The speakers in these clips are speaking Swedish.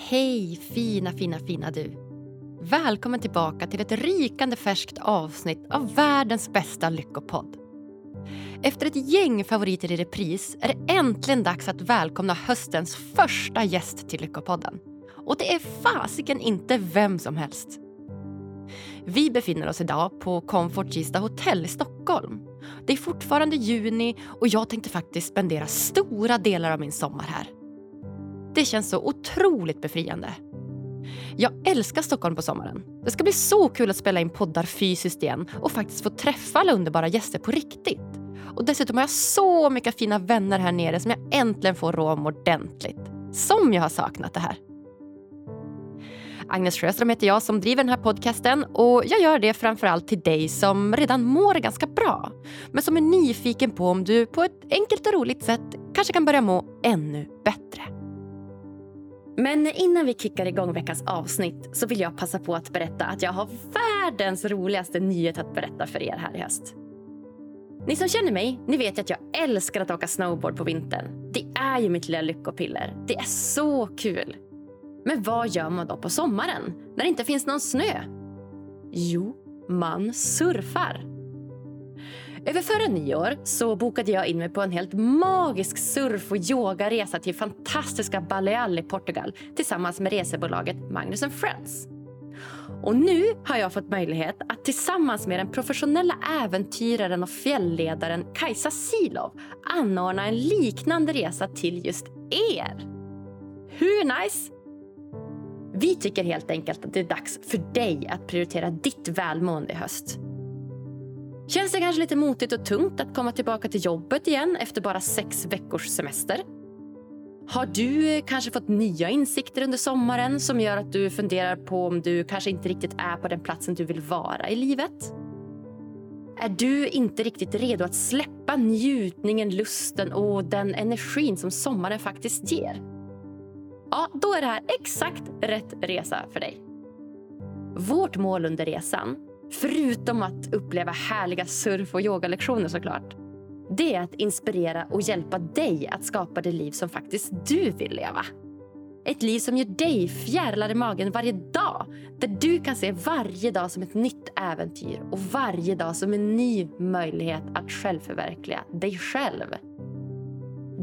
Hej fina, fina, fina du. Välkommen tillbaka till ett rykande färskt avsnitt av världens bästa lyckopodd. Efter ett gäng favoriter i repris är det äntligen dags att välkomna höstens första gäst till Lyckopodden. Och det är fasiken inte vem som helst. Vi befinner oss idag på Comfort Kista Hotel i Stockholm. Det är fortfarande juni och jag tänkte faktiskt spendera stora delar av min sommar här. Det känns så otroligt befriande. Jag älskar Stockholm på sommaren. Det ska bli så kul att spela in poddar fysiskt igen och faktiskt få träffa alla underbara gäster på riktigt. Och dessutom har jag så mycket fina vänner här nere som jag äntligen får rå om ordentligt. Som jag har saknat det här. Agnes Sjöström heter jag som driver den här podcasten och jag gör det framförallt till dig som redan mår ganska bra men som är nyfiken på om du på ett enkelt och roligt sätt kanske kan börja må ännu bättre. Men innan vi kickar igång veckans avsnitt så vill jag passa på att berätta att jag har världens roligaste nyhet att berätta för er här i höst. Ni som känner mig, ni vet att jag älskar att åka snowboard på vintern. Det är ju mitt lilla lyckopiller. Det är så kul. Men vad gör man då på sommaren när det inte finns någon snö? Jo, man surfar. Över förra nyår så bokade jag in mig på en helt magisk surf och yogaresa till fantastiska Baleal i Portugal tillsammans med resebolaget Magnus Friends. Och nu har jag fått möjlighet att tillsammans med den professionella äventyraren och fjällledaren Kajsa Silov anordna en liknande resa till just er. Hur nice? Vi tycker helt enkelt att det är dags för dig att prioritera ditt välmående i höst. Känns det kanske lite motigt och tungt att komma tillbaka till jobbet igen efter bara sex veckors semester? Har du eh, kanske fått nya insikter under sommaren som gör att du funderar på om du kanske inte riktigt är på den platsen du vill vara i livet? Är du inte riktigt redo att släppa njutningen, lusten och den energin som sommaren faktiskt ger? Ja, då är det här exakt rätt resa för dig. Vårt mål under resan, förutom att uppleva härliga surf och yogalektioner såklart, det är att inspirera och hjälpa dig att skapa det liv som faktiskt du vill leva. Ett liv som gör dig fjärilar i magen varje dag. Där du kan se varje dag som ett nytt äventyr och varje dag som en ny möjlighet att självförverkliga dig själv.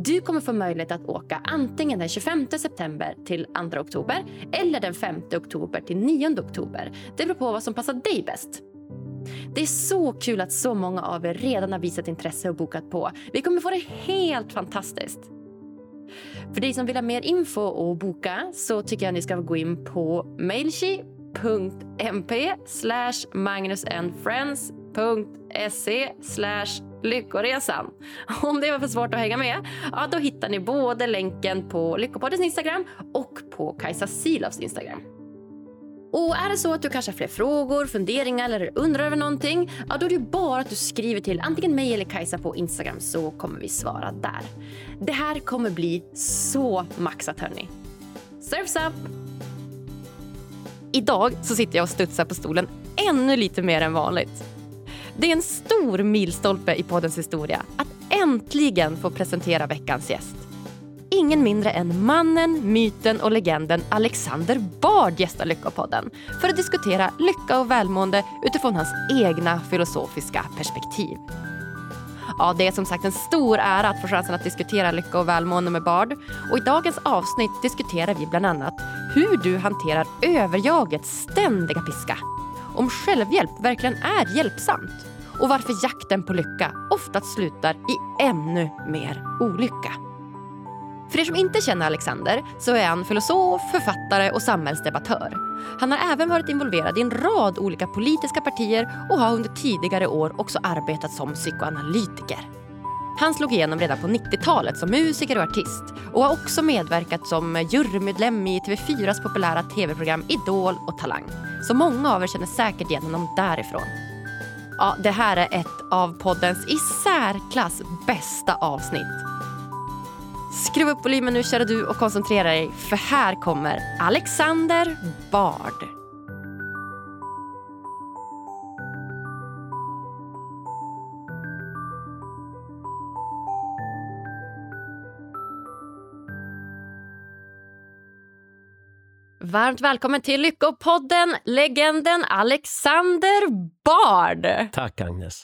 Du kommer få möjlighet att åka antingen den 25 september till 2 oktober eller den 5 oktober till 9 oktober. Det beror på vad som passar dig bäst. Det är så kul att så många av er redan har visat intresse och bokat på. Vi kommer få det helt fantastiskt. För dig som vill ha mer info och boka så tycker jag ni ska gå in på mailchi.mp magnusandfriends.se Lyckoresan. Om det var för svårt att hänga med, ja, då hittar ni både länken på Lyckopoddens Instagram och på Kajsa Silovs Instagram. Och är det så att du kanske har fler frågor, funderingar eller undrar över någonting, ja, då är det bara att du skriver till antingen mig eller Kajsa på Instagram så kommer vi svara där. Det här kommer bli så maxat hörni. Surfs up! Idag så sitter jag och studsar på stolen ännu lite mer än vanligt. Det är en stor milstolpe i poddens historia att äntligen få presentera veckans gäst. Ingen mindre än mannen, myten och legenden Alexander Bard gästar Lyckopodden för att diskutera lycka och välmående utifrån hans egna filosofiska perspektiv. Ja, det är som sagt en stor ära att få chansen att diskutera lycka och välmående med Bard. Och I dagens avsnitt diskuterar vi bland annat hur du hanterar överjagets ständiga piska om självhjälp verkligen är hjälpsamt och varför jakten på lycka oftast slutar i ännu mer olycka. För er som inte känner Alexander så är han filosof, författare och samhällsdebattör. Han har även varit involverad i en rad olika politiska partier och har under tidigare år också arbetat som psykoanalytiker. Han slog igenom redan på 90-talet som musiker och artist och har också medverkat som jurymedlem i TV4s populära tv-program Idol och Talang. Så många av er känner säkert igen honom därifrån. Ja, det här är ett av poddens i särklass bästa avsnitt. Skruva upp volymen nu kära du och koncentrera dig för här kommer Alexander Bard. Varmt välkommen till Lyckopodden, legenden Alexander Bard. Tack Agnes.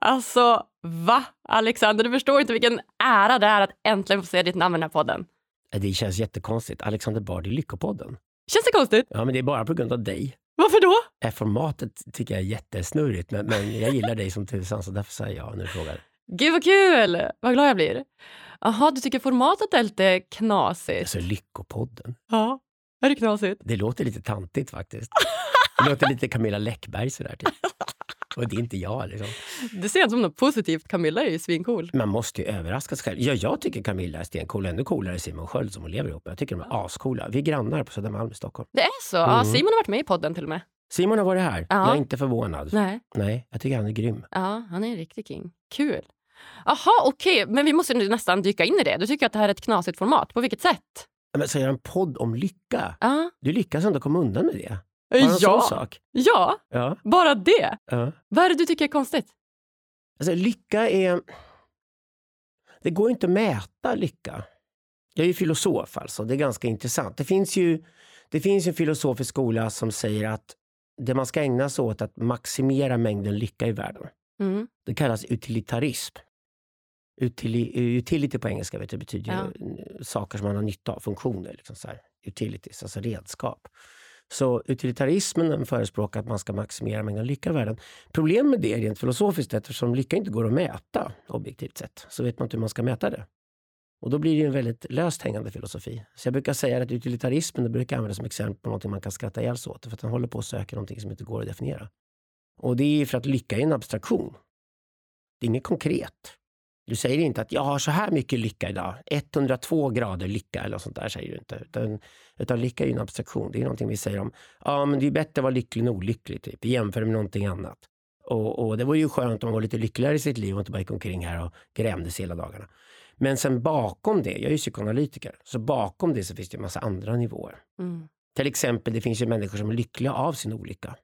Alltså, va? Alexander, du förstår inte vilken ära det är att äntligen få se ditt namn i den här podden. Det känns jättekonstigt. Alexander Bard i Lyckopodden. Känns det konstigt? Ja, men det är bara på grund av dig. Varför då? Formatet tycker jag är jättesnurrigt, men, men jag gillar dig som tusan så därför säger jag när du frågar. Gud vad kul! Vad glad jag blir. Jaha, du tycker formatet är lite knasigt? Alltså Lyckopodden. Ja, är det knasigt? Det låter lite tantigt faktiskt. Det låter lite Camilla Läckberg sådär typ. Och det är inte jag liksom. Det ser inte som något positivt. Camilla är ju svincool. Man måste ju överraska sig själv. Ja, jag tycker Camilla är stencool. Ännu coolare är Simon Sköld som hon lever ihop med. Jag tycker de är ascoola. Vi är grannar på Södermalm i Stockholm. Det är så? Ja, Mm. Simon har varit med i podden till och med. Simon har varit här. Ja. Jag är inte förvånad. Nej. Nej, jag tycker han är grym. Ja, han är en riktig king. Kul. Jaha, okej. Men vi måste nästan dyka in i det. Du tycker att det här är ett knasigt format. På vilket sätt? Men så gör en podd om lycka. Ja. Du lyckas ändå komma undan med det. Bara Ja. sak. ja, Ja, bara det. ja. Vad är det du tycker är konstigt? Alltså, lycka är... Det går inte att mäta lycka. Jag är ju filosof alltså, det är ganska intressant. Det finns ju det finns en filosofisk skola som säger att det man ska ägna sig åt är att maximera mängden lycka i världen. Mm. Det kallas utilitarism. Utili, utility på engelska vet du, betyder Ja. saker som man har nytta av, funktioner. Liksom så här. Utilities, alltså redskap. Så utilitarismen den förespråkar att man ska maximera mängden lycka i världen. Problemet med det rent filosofiskt eftersom lycka inte går att mäta objektivt sett, så vet man inte hur man ska mäta det. Och då blir det en väldigt löst hängande filosofi. Så jag brukar säga att utilitarismen det brukar användas som exempel på något man kan skratta ihjäl sig åt, för att den håller på att söka någonting som inte går att definiera. Och det är för att lycka är en abstraktion. Det är inget konkret. Du säger inte att jag har så här mycket lycka idag, 102 grader lycka eller sånt där säger du inte. Utan, utan lycka är ju en abstraktion. Det är någonting vi säger om, ja men det är bättre att vara lycklig än olycklig, typ. jämför med någonting annat. Och, och det vore ju skönt om man var lite lyckligare i sitt liv och inte bara gick omkring här och grämdes hela dagarna. Men sen bakom det, jag är ju psykoanalytiker, så bakom det så finns det en massa andra nivåer. Mm. Till exempel, det finns ju människor som är lyckliga av sin olycka.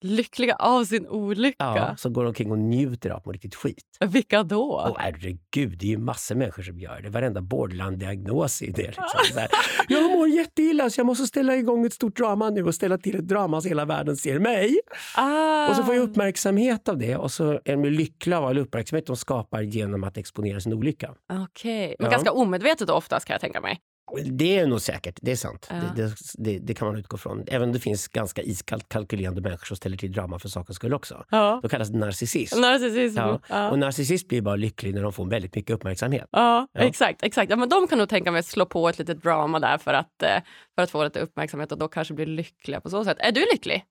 Lyckliga av sin olycka. Ja, som går omkring och njuter av på riktigt skit. Vilka då? Åh herregud, det är ju massor av människor som gör det. Varenda borderline-diagnos är det. Liksom. Så här, jag mår jätteilla så jag måste ställa igång ett stort drama nu och ställa till ett drama så hela världen ser mig. Ah. Och så får jag uppmärksamhet av det och så är de lyckliga av all uppmärksamhet de skapar genom att exponera sin olycka. Okej. Men Ja. ganska omedvetet oftast kan jag tänka mig. Det är nog säkert, det är sant. Ja. Det, det, det, kan man utgå från. Även om det finns ganska iskallt kalkylerande människor som ställer till drama för sakens skull också. Ja. Då kallas det narcissism. Narcissism. Ja. Ja. Och narcissist blir bara lycklig när de får väldigt mycket uppmärksamhet. Ja, exakt. exakt. Ja, men de kan nog tänka mig att slå på ett litet drama där för att, eh, för att få lite uppmärksamhet och då kanske bli lyckliga på så sätt. Är du lycklig?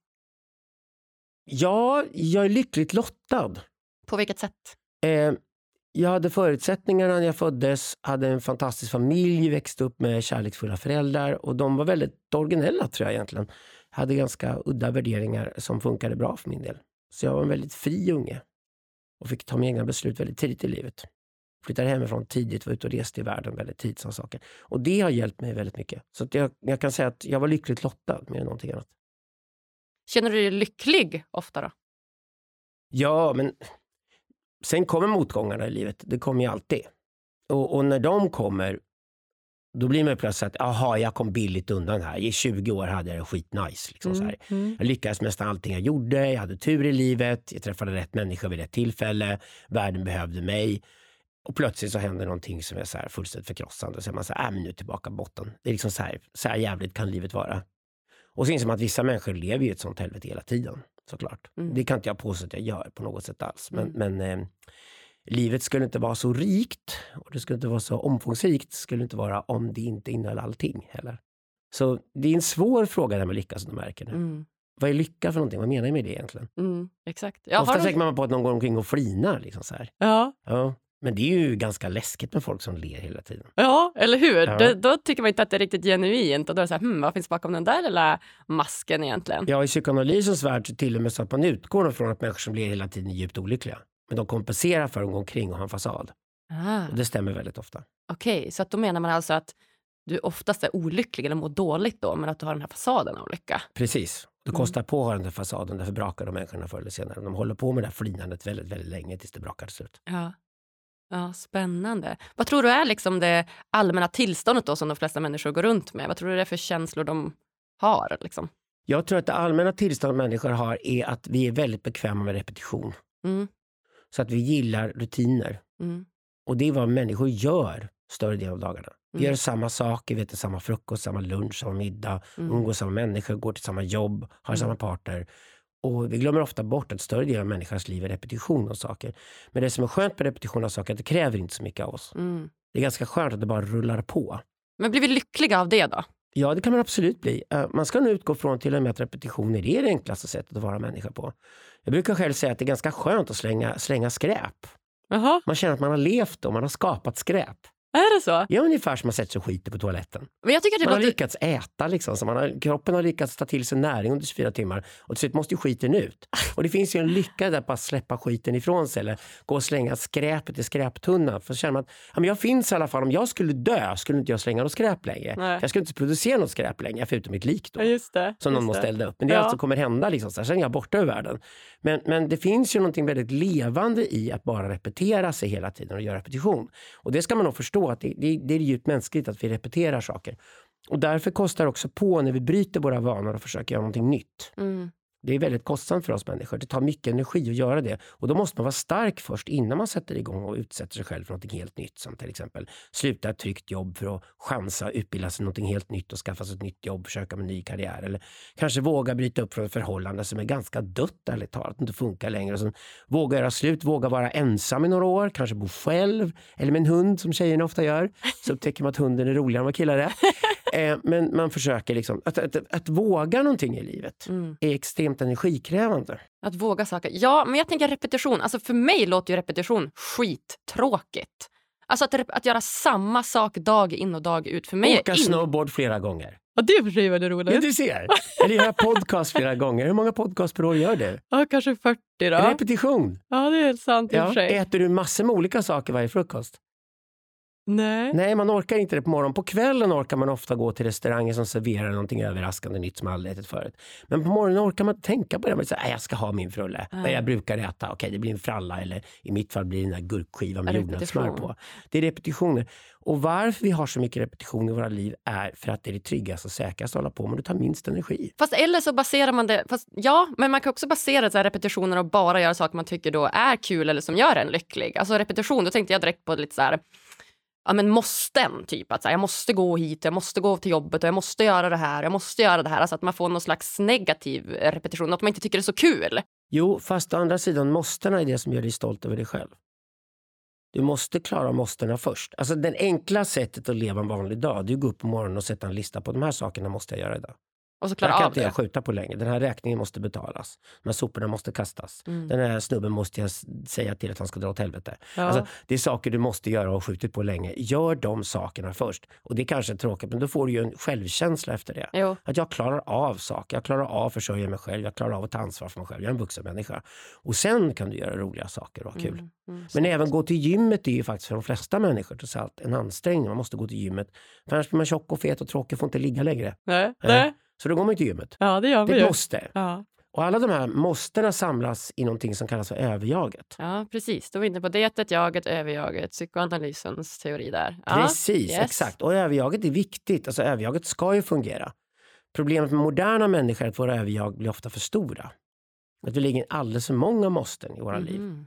Ja, jag är lyckligt lottad. På vilket sätt? Eh, jag hade förutsättningarna när jag föddes, hade en fantastisk familj, växte upp med kärleksfulla föräldrar och de var väldigt originella tror jag egentligen. Hade ganska udda värderingar som funkade bra för min del. Så jag var en väldigt fri unge och fick ta mina egna beslut väldigt tidigt i livet. Flyttade hemifrån tidigt, var ute och reste i världen väldigt tidigt. Såna saker. Och det har hjälpt mig väldigt mycket. Så jag, jag kan säga att jag var lyckligt lottad mer än någonting annat. Känner du dig lycklig ofta då? Ja, men sen kommer motgångarna i livet. Det kommer ju alltid. Och, och när de kommer, då blir man plötsligt att jaha, jag kom billigt undan här. I 20 år hade jag det skitnice. Liksom så här. Mm. Jag lyckades med nästan allting jag gjorde. Jag hade tur i livet. Jag träffade rätt människa vid rätt tillfälle. Världen behövde mig. Och plötsligt så händer någonting som är så här fullständigt förkrossande. Så är man så här, äh, men nu tillbaka botten. Det är liksom så här, så här jävligt kan livet vara. Och så inser man att vissa människor lever i ett sånt helvete hela tiden. Såklart. Mm. Det kan inte jag påstå att jag gör på något sätt alls. Men, Mm. men eh, livet skulle inte vara så rikt och det skulle inte vara så omfångsrikt skulle inte vara om det inte innehöll allting heller. Så det är en svår fråga det här med lycka som du märker nu. Mm. Vad är lycka för någonting? Vad menar jag med det egentligen? Mm. Exakt. Jag Ofta tänker man på att någon går omkring och flinar. Liksom så här. ja. Ja. Men det är ju ganska läskigt med folk som ler hela tiden. ja, eller hur? Ja. Det, då tycker man inte att det är riktigt genuint och då är det så här, hmm, vad finns bakom den där lilla masken egentligen? Ja, i psykoanalysens värld så till och med så att man utgår från att människor som ler hela tiden är djupt olyckliga. Men de kompenserar för att gå omkring och ha en fasad. Ah. Och det stämmer väldigt ofta. Okej, så att då menar man alltså att du oftast är olycklig eller mår dåligt då, men att du har den här fasaden av lycka. Precis. Det Mm. kostar på att ha den där fasaden, därför brakar de människorna förr eller senare. De håller på med det här flinandet väldigt, väldigt länge tills det brakar slut. Ja. Ja, spännande. Vad tror du är liksom det allmänna tillståndet då som de flesta människor går runt med? Vad tror du det är för känslor de har. Liksom. Jag tror att det allmänna tillståndet människor har är att vi är väldigt bekväma med repetition. Mm. Så att vi gillar rutiner. Mm. Och det är vad människor gör större delen av dagarna. Vi Mm. gör samma saker, vi äter samma frukost, samma lunch, samma middag, Mm. umgås samma människor, går till samma jobb, har Mm. samma partner. Och vi glömmer ofta bort att större delen av människans liv är repetition av saker. Men det som är skönt med repetition av saker är att det kräver inte så mycket av oss. Mm. Det är ganska skönt att det bara rullar på. Men blir vi lyckliga av det då? Ja, det kan man absolut bli. Eh, Man ska nu utgå från till och med att repetitioner är det enklaste sättet att vara människa på. Jag brukar själv säga att det är ganska skönt att slänga, slänga skräp. Jaha, Man känner att man har levt och man har skapat skräp. Är det så? Ja, ungefär som man sätter sig och skiter på toaletten. Men jag tycker att det Man har lyckats äta, liksom, så man har, kroppen har lyckats ta till sig näring under 24 timmar och till slut måste ju skiten ut. Och det finns ju en lycka där på att släppa skiten ifrån sig eller gå och slänga skräpet i skräptunnan. För känner man att ja, men jag finns i alla fall, om jag skulle dö skulle inte jag slänga något skräp längre. Nej. Jag skulle inte producera något skräp längre, förutom mitt lik då. Ja, just det. Som någon just måste det. elda upp. Men det är Ja. allt som kommer hända. Liksom, så här, sen är jag borta ur världen. Men, men det finns ju någonting väldigt levande i att bara repetera sig hela tiden och göra repetition. Och det ska man nog förstå att det, det, det är djupt mänskligt att vi repeterar saker. Och därför kostar det också på när vi bryter våra vanor och försöker göra någonting nytt. Mm. Det är väldigt kostsamt för oss människor. Det tar mycket energi att göra det. Och då måste man vara stark först innan man sätter igång och utsätter sig själv för något helt nytt. Som till exempel sluta ett tryggt jobb för att chansa, utbilda sig något helt nytt och skaffa sig ett nytt jobb, försöka med en ny karriär. Eller kanske våga bryta upp från ett förhållande som är ganska dött ärligt talat, inte funkar längre. Och sen våga göra slut, våga vara ensam i några år, kanske bo själv eller med en hund som tjejerna ofta gör. Så upptäcker man att hunden är roligare än vad killar är. Eh, men man försöker liksom, att, att, att, att våga någonting i livet Mm. är extremt energikrävande. Att våga saker. Ja, men jag tänker repetition. Alltså för mig låter ju repetition skittråkigt. Alltså att, att göra samma sak dag in och dag ut. För mig Åka är in... snowboard flera gånger. Ja, det är för sig väldigt Ja, roligt. du ser. Eller göra podcast flera gånger. Hur många podcast per år gör du? Ja, kanske 40 då. Repetition. Ja, det är helt sant i och Ja. för sig. Äter du massor med olika saker varje frukost? Nej. Nej, man orkar inte det på morgonen. På kvällen orkar man ofta gå till restauranger som serverar någonting överraskande nytt som man aldrig ätit förut. Men på morgonen orkar man tänka på det. Man säger, "Nej, jag ska ha min frulle. Nej. Jag brukar äta. Okej, det blir en fralla eller i mitt fall blir det den där gurkskivan med jordnötssmör på. Det är repetitioner. Och varför vi har så mycket repetition i våra liv är för att det är det tryggaste och säkraste att hålla på med. Det tar minst energi. Fast eller så baserar man det, fast, ja, men man kan också basera så här repetitioner och bara göra saker man tycker då är kul eller som gör en lycklig. Alltså repetition, då tänkte jag direkt på lite så här, ja men måsten, typ att så här, jag måste gå hit, jag måste gå till jobbet och jag måste göra det här, jag måste göra det här. Alltså att man får någon slags negativ repetition, att man inte tycker det är så kul. Jo, fast å andra sidan måstena är det som gör dig stolt över dig själv. Du måste klara måstena först. Alltså det enkla sättet att leva en vanlig dag, det är att gå upp på morgonen och sätta en lista på de här sakerna måste jag göra idag. Och så klara kan av inte det. jag skjuta på längre. Den här räkningen måste betalas. De här soporna måste kastas. Mm. Den här snubben måste jag säga till att han ska dra åt helvete. Ja. Alltså, det är saker du måste göra och har skjutit på länge. Gör de sakerna först. Och det kanske är tråkigt, men då får du ju en självkänsla efter det. Jo. Att jag klarar av saker, jag klarar av att försörja mig själv, jag klarar av att ta ansvar för mig själv. Jag är en vuxen människa. Och sen kan du göra roliga saker och ha kul. Mm, mm, Men även gå till gymmet är ju faktiskt för de flesta människor trots allt en ansträngning. Man måste gå till gymmet. För annars blir man tjock och fet och tråkig och får inte ligga längre. Nej. Nej. Så då går man till gymmet. Ja, det gör Det är ett måste. Ja. Och alla de här måstena samlas i någonting som kallas för överjaget. ja, precis. Då är vi inne på dietet, jaget, överjaget, psykoanalysens teori där. Ja. Precis, yes. exakt. Och överjaget är viktigt. Alltså överjaget ska ju fungera. Problemet med moderna människor är att våra överjag blir ofta för stora. Att vi lägger in alldeles för många måsten i våra liv.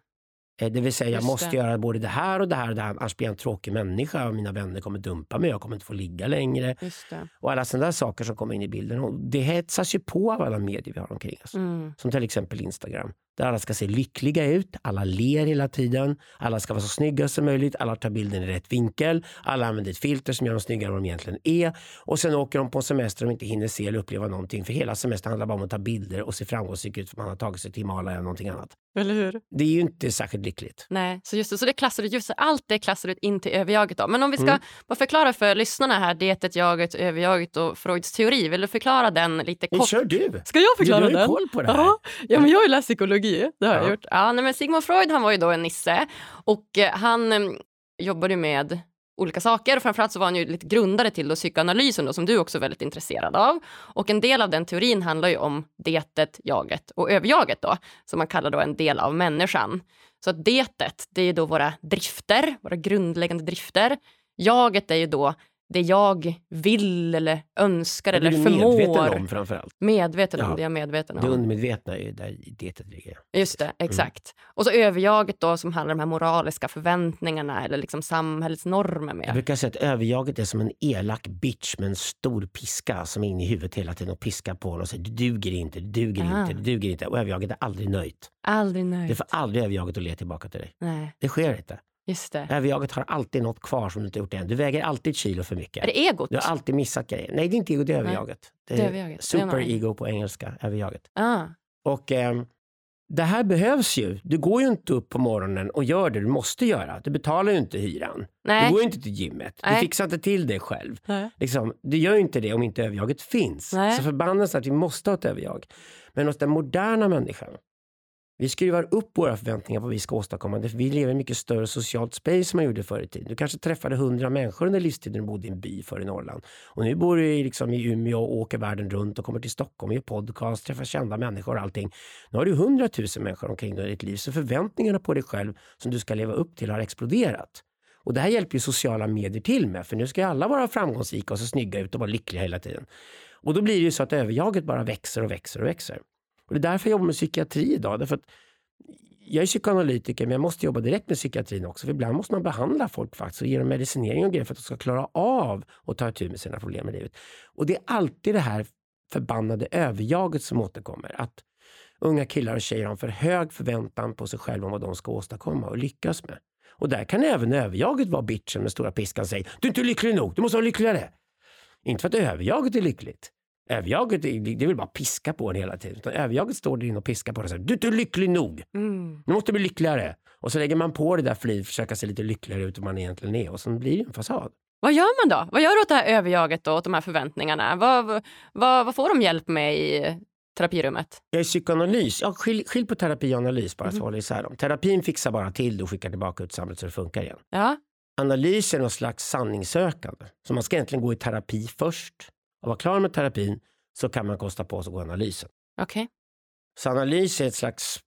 Eh, Det vill säga, jag Just måste det. göra både det här och det här och det här, annars blir jag en tråkig människa och mina vänner kommer dumpa mig, jag kommer inte få ligga längre. Och alla sådana där saker som kommer in i bilden. Och det hetsas ju på av alla medier vi har omkring oss. Mm. Som till exempel Instagram. Där alla ska se lyckliga ut, alla ler hela tiden, alla ska vara så snygga som möjligt, alla tar bilden i rätt vinkel, alla använder ett filter som gör dem snyggare än vad de egentligen är. Och sen åker de på semester och inte hinner se eller uppleva någonting. För hela semestern handlar bara om att ta bilder och se framgångsrik ut för man har tagit sig till Himalaya eller någonting annat. Eller hur? Det är ju inte särskilt lyckligt. Nej, så just det, så det klassar du, just allt det klassar du in till överjaget då. Men om vi ska Mm. bara förklara för lyssnarna här, dietet, jaget, överjaget och Freuds teori, vill du förklara den lite kort? kör du! Ska jag Du förklara har ju den? koll på det här. Ja, ja, men jag har ju läst psykologi, det har jag Ja. gjort. Ja, nej, men Sigmund Freud han var ju då en nisse och eh, han eh, jobbade med olika saker och framförallt så var han ju lite grundare till då psykoanalysen då, som du också är väldigt intresserad av. Och en del av den teorin handlar ju om detet, jaget och överjaget då, som man kallar då en del av människan. Så att detet, det är då våra drifter, våra grundläggande drifter. Jaget är ju då det jag vill eller önskar Det eller är du förmår. medveten om framförallt. Medveten om Ja. det jag är medveten Det om. undermedvetna är ju där dietet ligger. Just det, exakt. Och så överjaget då som handlar om de här moraliska förväntningarna eller liksom samhällets normer Jag mer. brukar säga att överjaget är som en elak bitch med en stor piska som är inne i huvudet hela tiden och piskar på honom och säger du duger inte, du duger Ah. inte, du duger inte. Och överjaget är aldrig nöjt. Aldrig Det nöjd. får aldrig överjaget att le tillbaka till dig. Nej, Det sker inte. Just det. Överjaget har alltid något kvar som du inte gjort än. Du väger alltid ett kilo för mycket. Är det egot? Du har alltid missat grejer. Nej, det är inte ego, det är överjaget. Det det är. Det är Super-ego på engelska, överjaget. Ah, Och ehm, det här behövs ju. Du går ju inte upp på morgonen och gör det du måste göra. Du betalar ju inte hyran. Du nej. går ju inte till gymmet. Du Nej. fixar inte till det själv. Nej. Liksom, du gör ju inte det om inte överjaget finns. Nej. Så förbannelsen att vi måste ha ett överjag. Men hos den moderna människan, vi skruvar upp våra förväntningar på vad vi ska åstadkomma. Vi lever i mycket större socialt space som man gjorde förr i tiden. Du kanske träffade hundra människor under livstiden du bodde i en by förr i Norrland. Och nu bor du i, liksom, i Umeå och åker världen runt och kommer till Stockholm, gör podcast, träffar kända människor och allting. Nu har du hundratusen människor omkring dig i ditt liv. Så förväntningarna på dig själv som du ska leva upp till har exploderat. Och det här hjälper ju sociala medier till med, för nu ska ju alla vara framgångsrika och se snygga ut och vara lyckliga hela tiden. Och då blir det ju så att överjaget bara växer och växer och växer. Och det är därför jag jobbar med psykiatri idag. Därför att jag är psykoanalytiker men jag måste jobba direkt med psykiatrin också. För ibland måste man behandla folk faktiskt och ge dem medicinering och grejer för att de ska klara av att ta itu med sina problem i livet. Och det är alltid det här förbannade överjaget som återkommer. Att unga killar och tjejer har en för hög förväntan på sig själva om vad de ska åstadkomma och lyckas med. Och där kan även överjaget vara bitchen med stora piskan och säga du är inte lycklig nog, du måste vara lyckligare. Inte för att överjaget är lyckligt. Överjaget det vill bara piska på en hela tiden. Utan överjaget står där inne och piskar på dig och säger du är inte lycklig nog. Mm. Du måste bli lyckligare. Och så lägger man på det där för att försöka se lite lyckligare ut än man egentligen är. Och så blir det en fasad. Vad gör man då? Vad gör du åt det här överjaget åt de här förväntningarna? Vad, vad, vad får de hjälp med i terapirummet? Jag är psykoanalys. Ja, skilj, skilj på terapi och analys bara så Mhm. håller isär dem. Terapin fixar bara till det och skickar tillbaka ut samhället så det funkar igen. Ja, Analys är någon slags sanningssökande. Så man ska egentligen gå i terapi först. Och vara klar med terapin så kan man kosta på sig att gå analysen. okej. Så analys är ett slags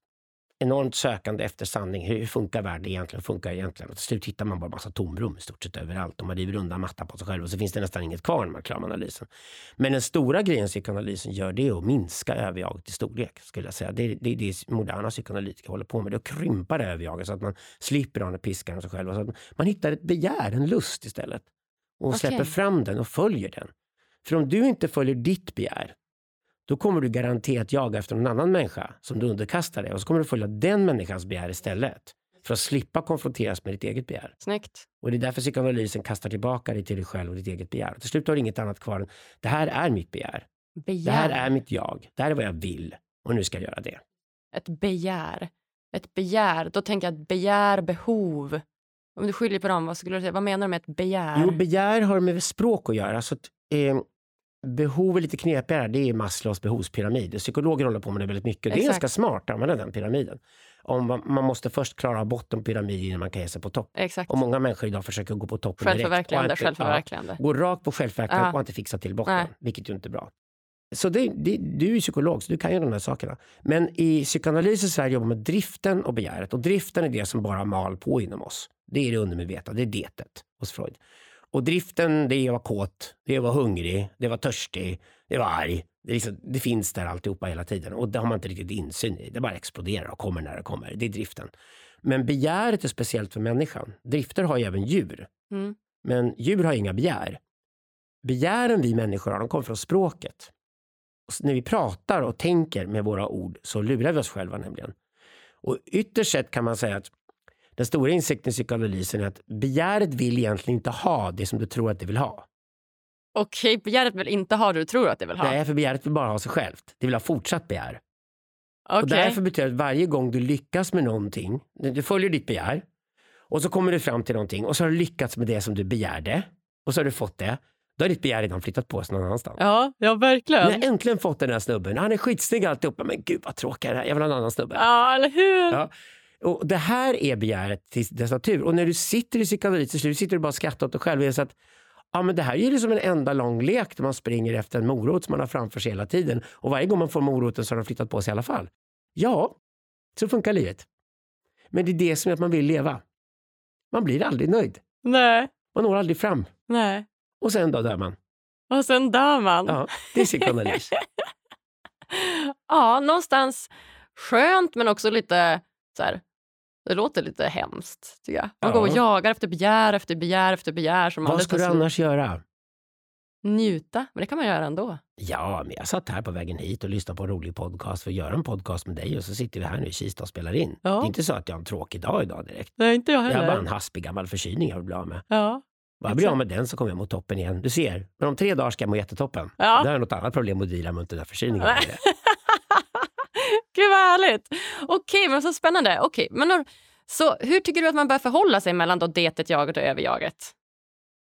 enormt sökande efter sanning. Hur funkar världen egentligen? Funkar egentligen? Och till slut hittar man bara massa tomrum i stort sett överallt. Och man river undan mattan på sig själv och så finns det nästan inget kvar när man är klar med analysen. Men den stora grejen psykoanalysen gör det är att minska överjaget i storlek. Skulle jag säga. Det är det, det moderna psykoanalytiker håller på med. Det är att krympa det överjaget så att man slipper ha den piskan av sig själv. Så att man hittar ett begär, en lust istället. Och Okej. släpper fram den och följer den. För om du inte följer ditt begär då kommer du garanterat jaga efter någon annan människa som du underkastar dig och så kommer du följa den människans begär istället. För att slippa konfronteras med ditt eget begär. Snyggt. Och det är därför psykoanalysen kastar tillbaka dig till dig själv och ditt eget begär. Och till slut har du inget annat kvar än det här är mitt begär. Begär. Det här är mitt jag. Det här är vad jag vill. Och nu ska jag göra det. Ett begär. Ett begär. Då tänker jag att begär, behov. Om du skiljer på dem, vad skulle du säga? Vad menar du med ett begär? Jo, begär har med språk att göra. Så att, eh, behov är lite knepigare. Det är Maslows behovspyramid. Psykologer håller på med det väldigt mycket. Det är Exakt. ganska smart att använda den pyramiden. Om man, måste först klara av botten på pyramiden innan man kan ge sig på topp. Exakt. Och många människor idag försöker gå på toppen direkt. Självförverkligande, inte- självförverkligande. Ja, gå rakt på självförverkligande Ja. och inte fixa till botten, Nej. vilket ju inte är bra. Så det, det, du är psykolog, så du kan ju de här sakerna. Men i psykoanalys i Sverige jobbar man med driften och begäret. Och driften är det som bara mal på inom oss. Det är det undermedvetna, det är detet hos Freud. Och driften, det är att vara kåt, det är att vara hungrig, det är att vara törstig, det är att vara arg. Det, liksom, det finns där alltihopa hela tiden och det har man inte riktigt insyn i. Det bara exploderar och kommer när det kommer. Det är driften. Men begäret är speciellt för människan. Drifter har ju även djur. Mm. Men djur har inga begär. Begären vi människor har, de kommer från språket. Och när vi pratar och tänker med våra ord så lurar vi oss själva nämligen. Och ytterst sett kan man säga att den stora insikten i psykoanalysen är att begäret vill egentligen inte ha det som du tror att det vill ha. Okej, begäret vill inte ha det du tror att det vill ha. Nej, för begäret vill bara ha sig självt. Det vill ha fortsatt begär. Okej. Och därför betyder det att varje gång du lyckas med någonting, du följer ditt begär och så kommer du fram till någonting och så har du lyckats med det som du begärde och så har du fått det. Då har ditt begär redan flyttat på sig någon annanstans. Ja, ja verkligen. Jag äntligen fått den här snubben, han är skitsnygg alltihopa, men gud vad tråkigt det här, jag vill ha en annan snubbe. Ja, eller hur? Ja. Och det här är begäret till dess natur. Och när du sitter i psykoanalys till slut sitter du bara och skrattar åt dig själv. Så att, ja, men det här är ju som en enda lång lek där man springer efter en morot som man har framför sig hela tiden. Och varje gång man får moroten så har den flyttat på sig i alla fall. Ja, så funkar livet. Men det är det som är att man vill leva. Man blir aldrig nöjd. Nej, Man når aldrig fram. nej. Och sen då dör man. Och sen dör man. Ja, det är psykoanalys. ja, någonstans skönt men också lite så här, det låter lite hemskt. Tycker jag. Man Ja. går och jagar efter begär efter begär efter begär. Som Vad ska du annars göra? Njuta, men det kan man göra ändå. Ja, men jag satt här på vägen hit och lyssnade på en rolig podcast för att göra en podcast med dig och så sitter vi här nu i Kista och spelar in. Ja. Det är inte så att jag har en tråkig dag idag direkt. Nej, inte jag Jag har bara en haspig gammal förkylning jag vill bli av med. Ja. Bara jag blir av med den så kommer jag mot toppen igen. Du ser, men om tre dagar ska jag må jättetoppen. Ja. Har jag något annat problem att deala med den där förkylningen. Gud vad härligt! Okej, men så spännande. Okej, men då, så hur tycker du att man bör förhålla sig mellan då detet, jaget och överjaget?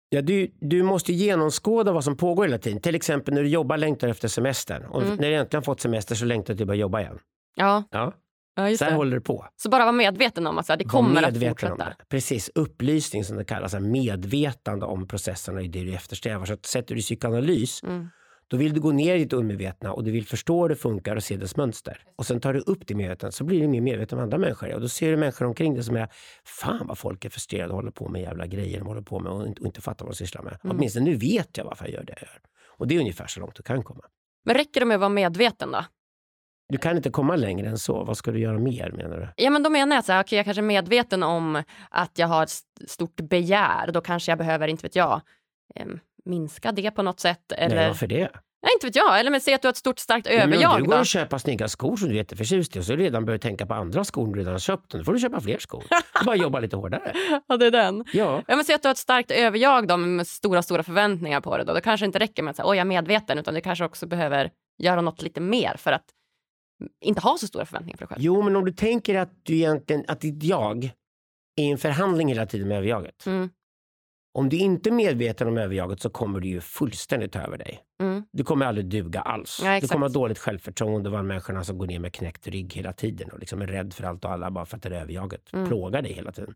Ja, du, du måste genomskåda vad som pågår hela tiden. Till exempel när du jobbar längtar du efter semestern. Och Mm. när du äntligen fått semester så längtar du till att börja jobba igen. Ja, Ja, ja så här det. håller det på. Så bara vara medveten om att så här, det kommer att fortsätta. Precis, upplysning som det kallas, medvetande om processerna är det du eftersträvar. Så att sätter du psykoanalys, Mm. Då vill du gå ner i ditt undermedvetna och du vill förstå hur det funkar och se dess mönster. Och sen tar du upp det medvetandet så blir du mer medveten om andra människor. Och då ser du människor omkring dig som är, fan vad folk är frustrerade och håller på med jävla grejer de håller på med och inte, och inte fattar vad de sysslar med. Mm. Åtminstone nu vet jag varför jag gör det jag gör. Och det är ungefär så långt du kan komma. Men räcker det med att vara medveten då? Du kan inte komma längre än så. Vad ska du göra mer menar du? Ja, men då menar jag så här, okej, jag kanske är medveten om att jag har ett st- stort begär. Då kanske jag behöver, inte vet jag, minska det på något sätt. Eller, Nej, varför det? Nej, inte vet jag. Eller men säg att du har ett stort starkt Men överjag du går då. och köper snygga skor som du är jätteförtjust i och så har du redan börjat tänka på andra skor du redan har köpt. Då får du köpa fler skor. Du bara jobba lite hårdare. Ja, det är den. Ja, Ja, men säg att du har ett starkt överjag då, med stora, stora förväntningar på det. Då. Det kanske inte räcker med att säga, Åh, jag är medveten, utan du kanske också behöver göra något lite mer för att inte ha så stora förväntningar på dig själv. Jo, men om du tänker att, du egentligen, att ditt jag är i en förhandling hela tiden med överjaget. Mm, Om du inte är medveten om överjaget så kommer det ju fullständigt över dig. mm, Du kommer aldrig duga alls. Ja, du kommer ha dåligt självförtroende och vara människorna som går ner med knäckt rygg hela tiden och liksom är rädd för allt och alla bara för att det är överjaget Mm. plågar dig hela tiden.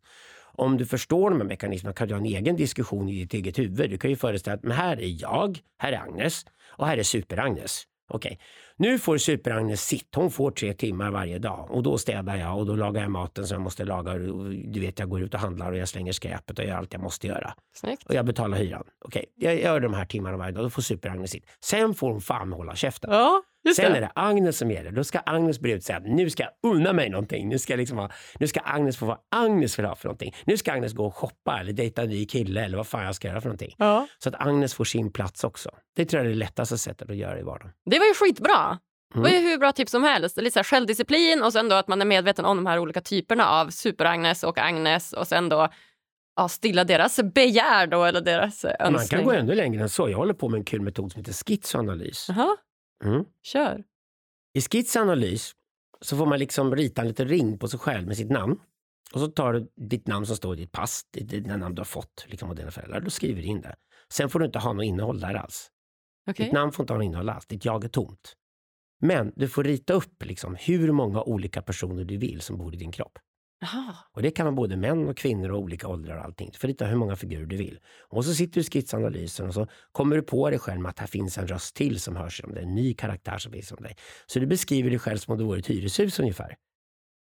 Om du förstår de här mekanismerna kan du ha en egen diskussion i ditt eget huvud. Du kan ju föreställa att men här är jag, här är Agnes och här är Super-Agnes. Okej, nu får Super-Agnes sitt. Hon får tre timmar varje dag och då städar jag och då lagar jag maten som jag måste laga. Du vet, jag går ut och handlar och jag slänger skräpet och gör allt jag måste göra snyggt. och jag betalar hyran. Okej, jag gör de här timmarna varje dag. Då får Super-Agnes sitt. Sen får hon fan hålla käften. Ja, just Sen det. är det Agnes som gäller. Då ska Agnes börja ut säga att nu ska jag unna mig någonting. Nu ska, liksom ha, nu ska Agnes få vad Agnes vill ha för någonting. Nu ska Agnes gå och shoppa eller dejta en ny kille eller vad fan jag ska göra för någonting. Ja. Så att Agnes får sin plats också. Det tror jag är det lättaste sättet att göra i vardagen. Det var ju skitbra. Det var ju Mm. hur bra tips som helst. Lite så här självdisciplin och sen då att man är medveten om de här olika typerna av Super-Agnes och Agnes och sen då ja, stilla deras begär då eller deras eh, Man önskning. kan gå ännu längre än så. Jag håller på med en kul metod som heter schizoanalys. Jaha, Mm. kör. I skissanalys så får man liksom rita en liten ring på sig själv med sitt namn. Och så tar du ditt namn som står i ditt pass, ditt namn du har fått liksom, av dina föräldrar. Då skriver du in det. Sen får du inte ha något innehåll där alls. Okej. Ditt namn får inte ha något innehåll alls. Ditt jag är tomt. Men du får rita upp liksom, hur många olika personer du vill som bor i din kropp. Jaha. Och det kan vara både män och kvinnor och olika åldrar och allting. Du får rita hur många figurer du vill. Och så sitter du i skissanalysen och så kommer du på dig själv med att här finns en röst till som hörs om dig. En ny karaktär som finns om dig. Så du beskriver dig själv som om du vore ett hyreshus ungefär.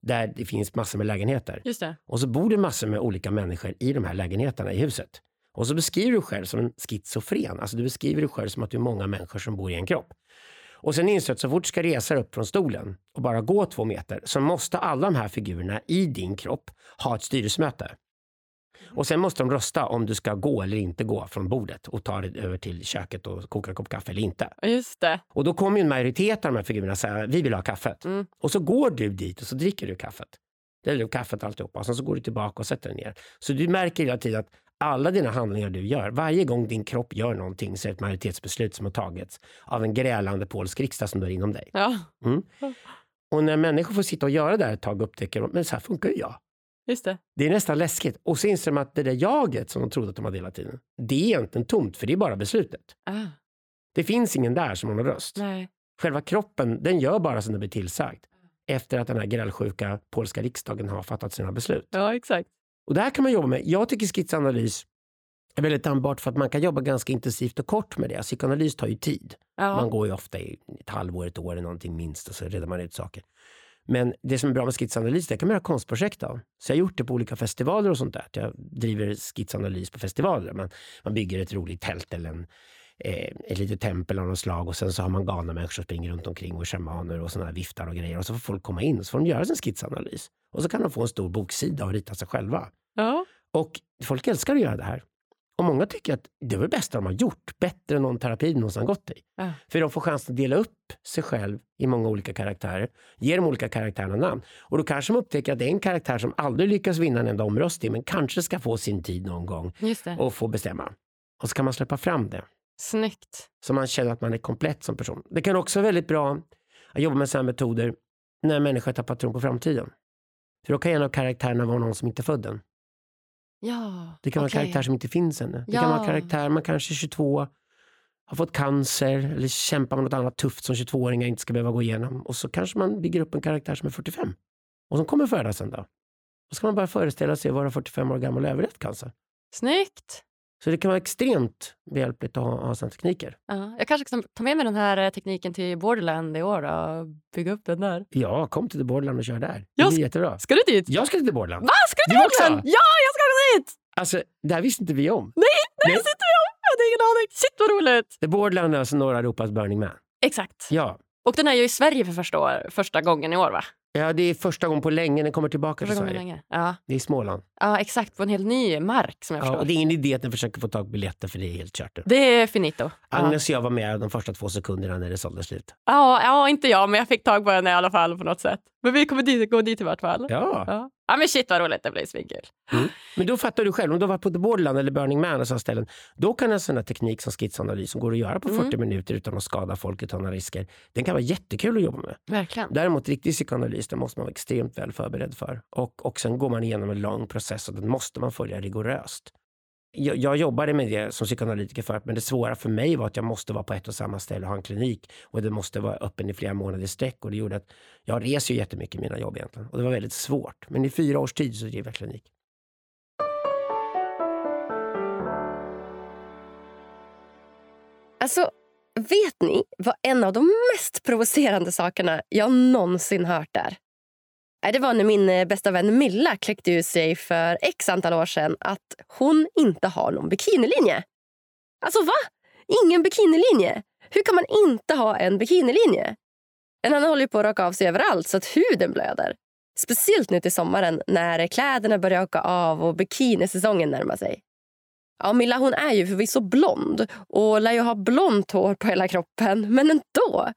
Där det finns massor med lägenheter. Just det. Och så bor det massor med olika människor i de här lägenheterna i huset. Och så beskriver du själv som en schizofren. Alltså du beskriver dig själv som att du är många människor som bor i en kropp. Och sen inser att så fort du ska resa upp från stolen och bara gå två meter så måste alla de här figurerna i din kropp ha ett styrelsemöte. Och sen måste de rösta om du ska gå eller inte gå från bordet och ta dig över till köket och koka en kopp kaffe eller inte. Just det. Och då kommer en majoritet av de här figurerna säga vi vill ha kaffet. Mm. Och så går du dit och så dricker du kaffet. Är kaffet alltihopa och sen så går du tillbaka och sätter dig ner. Så du märker hela tiden att alla dina handlingar du gör, varje gång din kropp gör någonting så är det ett majoritetsbeslut som har tagits av en grälande polsk riksdag som är inom dig. Ja, Och när människor får sitta och göra det här ett tag upptäcker de, men så här funkar ju jag. just det. Det är nästan läskigt. Och så inser de att det där jaget som de trodde att de hade hela tiden, det är egentligen tomt för det är bara beslutet. Ah, Det finns ingen där som har någon röst. nej. Själva kroppen, den gör bara som den blir tillsagd. Efter att den här grälsjuka polska riksdagen har fattat sina beslut. Ja, exakt. Och det här kan man jobba med. Jag tycker skissanalys är väldigt användbart för att man kan jobba ganska intensivt och kort med det. Psykoanalys tar ju tid. Ja. Man går ju ofta i ett halvår, ett år eller någonting minst och så reder man ut saker. Men det som är bra med skissanalys, det kan man göra konstprojekt av. Så jag har gjort det på olika festivaler och sånt där. Jag driver skissanalys på festivaler. Man, man bygger ett roligt tält eller en, eh, ett litet tempel av något slag och sen så har man galna människor som springer runt omkring och shamaner och såna här viftar och grejer. Och så får folk komma in och så får de göra sin skissanalys. Och så kan de få en stor boksida och rita sig själva. Ja. Och folk älskar att göra det här. Och många tycker att det var det bästa de har gjort. Bättre än någon terapi de någonsin gått i. Ja. För de får chansen att dela upp sig själv i många olika karaktärer. Ge de olika karaktärerna namn. Och då kanske de upptäcker att det är en karaktär som aldrig lyckas vinna en enda omröstning men kanske ska få sin tid någon gång och få bestämma. Och så kan man släppa fram det. Snyggt. Så man känner att man är komplett som person. Det kan också vara väldigt bra att jobba med sådana metoder när en människa tappar tron på framtiden. För då kan en av karaktärerna vara någon som inte är född än. Ja, Det kan vara en karaktär som inte finns ännu. Det Ja. kan vara en karaktär, man kanske är 22, har fått cancer eller kämpar med något annat tufft som 22-åringar inte ska behöva gå igenom. Och så kanske man bygger upp en karaktär som är 45 och som kommer födas en dag. Då ska man bara föreställa sig att vara 45 år gammal och överlevt cancer. Snyggt. Så det kan vara extremt behjälpligt att ha, ha sådana tekniker. Ja, jag kanske ska ta med mig den här eh, tekniken till Borderland i år och bygga upp den där. Ja, kom till Borderland och kör där. Det Jag blir sk- jättebra. Ska du dit? Jag ska till Borderland. Va? Ska du till? Borderland? Ja, jag ska dit! Alltså, det här visste inte vi om. Nej, Nej. det sitter vi om! Jag hade ingen aning. Shit vad roligt! The Borderland är alltså norra Europas Burning Man. Exakt. Ja. Och den är ju i Sverige för första, år, första gången i år va? ja, det är första gången på länge den kommer tillbaka Första till Sverige. länge. Ja. Det är Småland. Ja, exakt. På en helt ny mark som jag Ja, förstår. och det är ingen idé att ni försöker få tag på biljetter för det är helt kört. det är finito. Agnes och jag var med de första två sekunderna när det sålde slut. Ja, ja, inte jag, men jag fick tag på henne i alla fall på något sätt. Men vi kommer dit, gå dit i vart fall. Ja. Ja. ja, men shit vad roligt. Det blir svinkul. Men då fattar du själv, om du har varit på The Borderland eller Burning Man och sådana ställen, då kan en sån här teknik som skissanalys som går att göra på 40 minuter utan att skada folk och ta några risker, den kan vara jättekul att jobba med. Verkligen. Däremot riktig psykoanalys, den måste man vara extremt väl förberedd för. Och, och sen går man igenom en lång process och den måste man följa rigoröst. Jag, jag jobbade med det som psykoanalytiker förut, men det svåra för mig var att jag måste vara på ett och samma ställe och ha en klinik. Och det måste vara öppen i flera månader i sträck. Och det gjorde att jag reser ju jättemycket i mina jobb egentligen. Och det var väldigt svårt. Men i fyra års tid så drev jag klinik. Alltså, vet ni vad en av de mest provocerande sakerna jag någonsin hört är? Äh, det var när min eh, bästa vän Milla kläckte ur sig för x antal år sedan att hon inte har någon bikinilinje. Alltså va? Ingen bikinilinje? Hur kan man inte ha en bikinilinje? En annan håller ju på att raka av sig överallt så att huden blöder. Speciellt nu till sommaren när kläderna börjar åka av och bikinisäsongen närmar sig. Ja, Milla hon är ju förvisso blond och lär ju ha blont hår på hela kroppen, men ändå.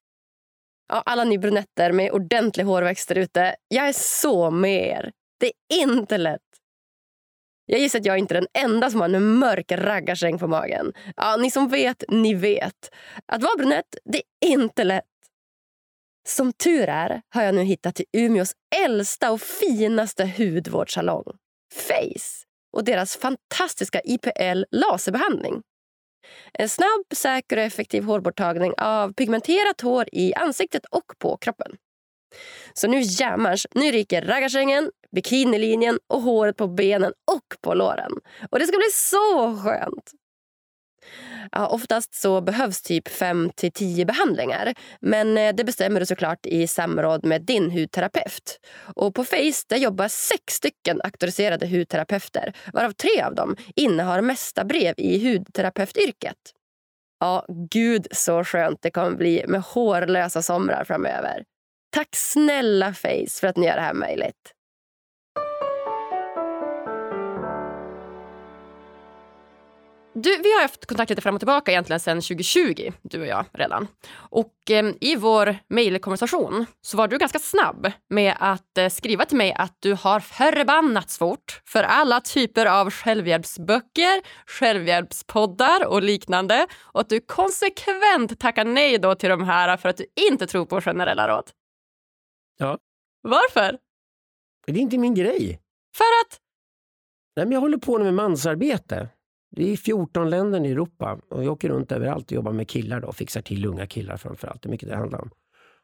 Ja, alla ni brunetter med ordentlig hårväxt där ute, jag är så med er. Det är inte lätt. Jag gissar att jag inte är den enda som har en mörk raggarsäng på magen. Ja, ni som vet, ni vet. Att vara brunett, det är inte lätt. Som tur är har jag nu hittat till Umeås äldsta och finaste hudvårdssalong. Face och deras fantastiska IPL laserbehandling. En snabb, säker och effektiv hårborttagning av pigmenterat hår i ansiktet och på kroppen. Så nu jämmers, nu ryker raggarsängen, bikinilinjen och håret på benen och på låren. Och det ska bli så skönt! Ja, oftast så behövs typ 5 till 10 behandlingar. Men eh, det bestämmer du såklart i samråd med din hudterapeut. Och på Face där jobbar sex stycken auktoriserade hudterapeuter varav tre av dem innehar mesta brev i hudterapeutyrket. Ja, gud så skönt det kommer bli med hårlösa somrar framöver. Tack snälla Face för att ni gör det här möjligt. Du, vi har haft kontakt lite fram och tillbaka egentligen sedan 2020, du och jag redan. Och eh, i vår mejlkonversation så var du ganska snabb med att eh, skriva till mig att du har förbannat svårt för alla typer av självhjälpsböcker, självhjälpspoddar och liknande och att du konsekvent tackar nej då till de här för att du inte tror på generella råd. Ja. Varför? Det är inte min grej. För att... Nej, men jag håller på med mansarbete. Det är 14 länder i Europa och jag åker runt överallt och jobbar med killar då, och fixar till unga killar framför allt. Det är mycket det handlar om.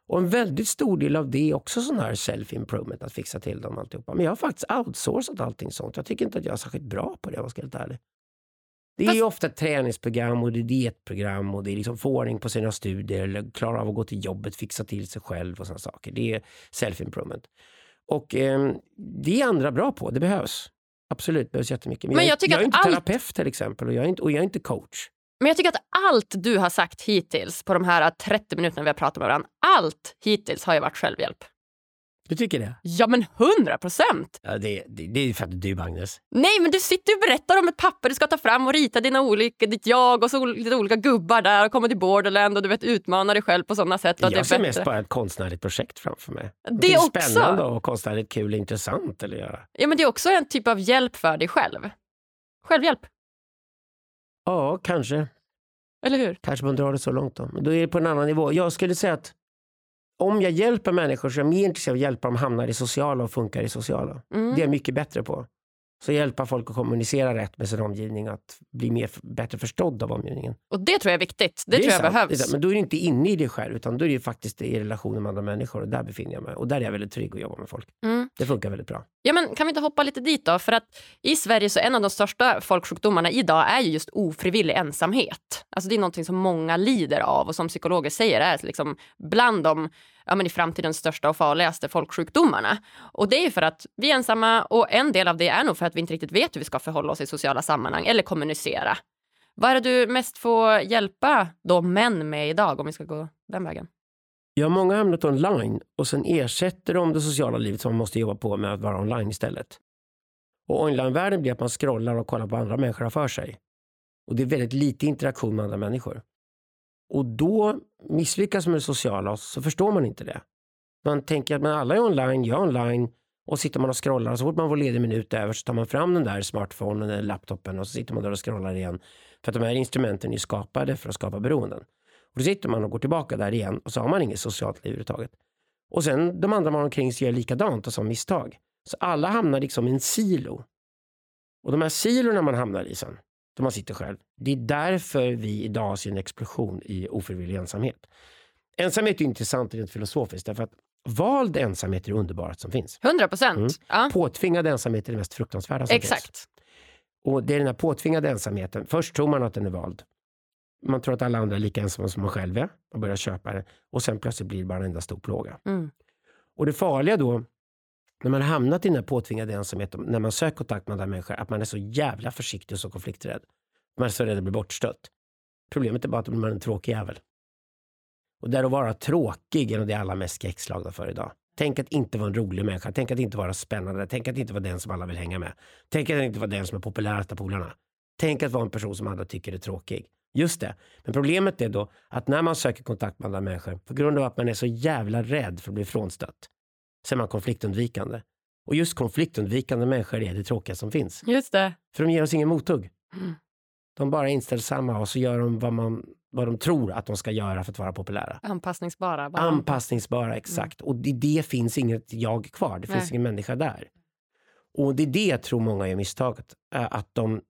Och en väldigt stor del av det är också sån här self-improvement, att fixa till dem alltihopa. Men jag har faktiskt outsourcat allting sånt. Jag tycker inte att jag är särskilt bra på det om jag ska vara helt ärlig. Det är ju ofta ett träningsprogram och det är dietprogram och det är liksom få ordning på sina studier, eller klara av att gå till jobbet, fixa till sig själv och sådana saker. Det är self-improvement. Och eh, det är andra bra på, det behövs. Absolut, det behövs jättemycket. Men, Men jag, jag jag är inte allt- terapeut till exempel och jag är inte, och jag är inte coach. Men jag tycker att allt du har sagt hittills på de här 30 minuterna vi har pratat med varandra, allt hittills har ju varit självhjälp. Du tycker det? Ja men 100 procent! Ja, det, det, det är för att du Agnes. Nej men du sitter och berättar om ett papper du ska ta fram och rita dina olika, ditt jag och så lite olika gubbar där och komma till Borderland och du vet utmana dig själv på sådana sätt. Jag det ser är mest bättre. bara ett konstnärligt projekt framför mig. Det är också. spännande och konstnärligt kul och intressant att göra. Ja men det är också en typ av hjälp för dig själv. Självhjälp, Ja, kanske. eller hur? Kanske man drar det så långt då. Men då är det på en annan nivå. Jag skulle säga att om jag hjälper människor så är jag mer intresserad av att hjälpa dem hamna i det sociala och funkar i sociala. Mm. Det är jag mycket bättre på. Så hjälpa folk att kommunicera rätt med sin omgivning, att bli mer, bättre förstådd av omgivningen. Och det tror jag är viktigt. Det, är tror jag sant, det behövs. Men då är det inte inne i dig själv, utan då är det faktiskt i relationen med andra människor och där befinner jag mig. Och där är jag väldigt trygg att jobba med folk. Mm. Det funkar väldigt bra. Ja, men kan vi inte hoppa lite dit då? För att i Sverige så en av de största folksjukdomarna idag är ju just ofrivillig ensamhet. Alltså det är någonting som många lider av och som psykologer säger är liksom bland de ja, men i framtidens största och farligaste folksjukdomarna. Och det är ju för att vi är ensamma och en del av det är nog för att vi inte riktigt vet hur vi ska förhålla oss i sociala sammanhang eller kommunicera. Vad är det du mest får hjälpa då män med idag om vi ska gå den vägen? Jag har många hamnat online och sen ersätter de det sociala livet som man måste jobba på med att vara online istället. Och online-världen blir att man scrollar och kollar på vad andra människor har för sig. Och det är väldigt lite interaktion med andra människor. Och då misslyckas man med det sociala och så förstår man inte det. Man tänker att men alla är online, jag är online och sitter man och scrollar och så fort man får ledig minut över så tar man fram den där smartphonen eller laptopen och så sitter man där och scrollar igen. För att de här instrumenten är skapade för att skapa beroenden. Och då sitter man och går tillbaka där igen och så har man inget socialt liv överhuvudtaget. Och sen de andra man omkring sig gör likadant och som misstag. Så alla hamnar liksom i en silo. Och de här silorna man hamnar i sen, där man sitter själv, det är därför vi idag ser en explosion i ofrivillig ensamhet. Ensamhet är intressant rent filosofiskt därför att vald ensamhet är det underbaraste som finns. 100 procent. Mm. Ja, Påtvingad ensamhet är det mest fruktansvärda som finns. exakt. Och det är den här påtvingade ensamheten. Först tror man att den är vald. Man tror att alla andra är lika ensamma som man själv är och börjar köpa det. Och sen plötsligt blir det bara en enda stor plåga. Mm. Och det farliga då, när man har hamnat i den här påtvingade ensamheten, när man söker kontakt med andra människor, att man är så jävla försiktig och så konflikträdd. Man är så rädd att bli bortstött. Problemet är bara att man en tråkig jävel. Och där att vara tråkig är nog det alla mest skräckslagna för idag. Tänk att inte vara en rolig människa, tänk att inte vara spännande, tänk att inte vara den som alla vill hänga med. Tänk att inte vara den som är populärast av polarna. Tänk att vara en person som andra tycker är tråkig. Just det. Men problemet är då att när man söker kontakt med andra människor, på grund av att man är så jävla rädd för att bli frånstött, så är man konfliktundvikande. Och just konfliktundvikande människor är det tråkiga som finns. Just det. För de ger oss ingen mothugg. Mm. De bara är inställsamma och så gör de vad, man, vad de tror att de ska göra för att vara populära. Anpassningsbara. Bara. Anpassningsbara, exakt. Och i det finns inget jag kvar. Det finns Nej. ingen människa där. Och det är det jag tror många gör misstaget. är Att de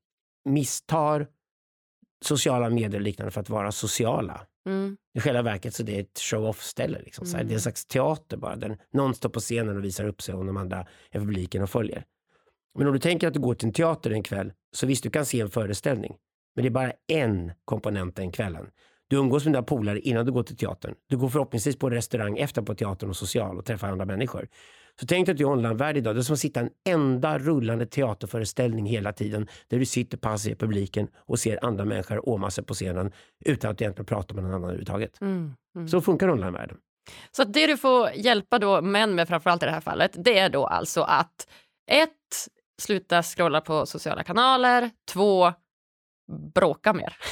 misstar sociala medier och liknande för att vara sociala. Mm. I själva verket så det är ett show-off-ställe. Liksom. Mm. Det är en slags teater bara. Där någon står på scenen och visar upp sig och de andra är publiken och följer. Men om du tänker att du går till en teater en kväll så visst, du kan se en föreställning. Men det är bara en komponent den kvällen. Du umgås med dina polare innan du går till teatern. Du går förhoppningsvis på en restaurang efter på teatern och social och träffar andra människor. Så tänk dig att du är online-värld idag. Det är som att sitta en enda rullande teaterföreställning hela tiden där du sitter passiv i publiken och ser andra människor åma sig på scenen utan att egentligen prata med någon annan överhuvudtaget. Mm. Mm. Så funkar online-världen. Så det du får hjälpa då män med framförallt i det här fallet, det är då alltså att ett, sluta scrolla på sociala kanaler, två, bråka mer.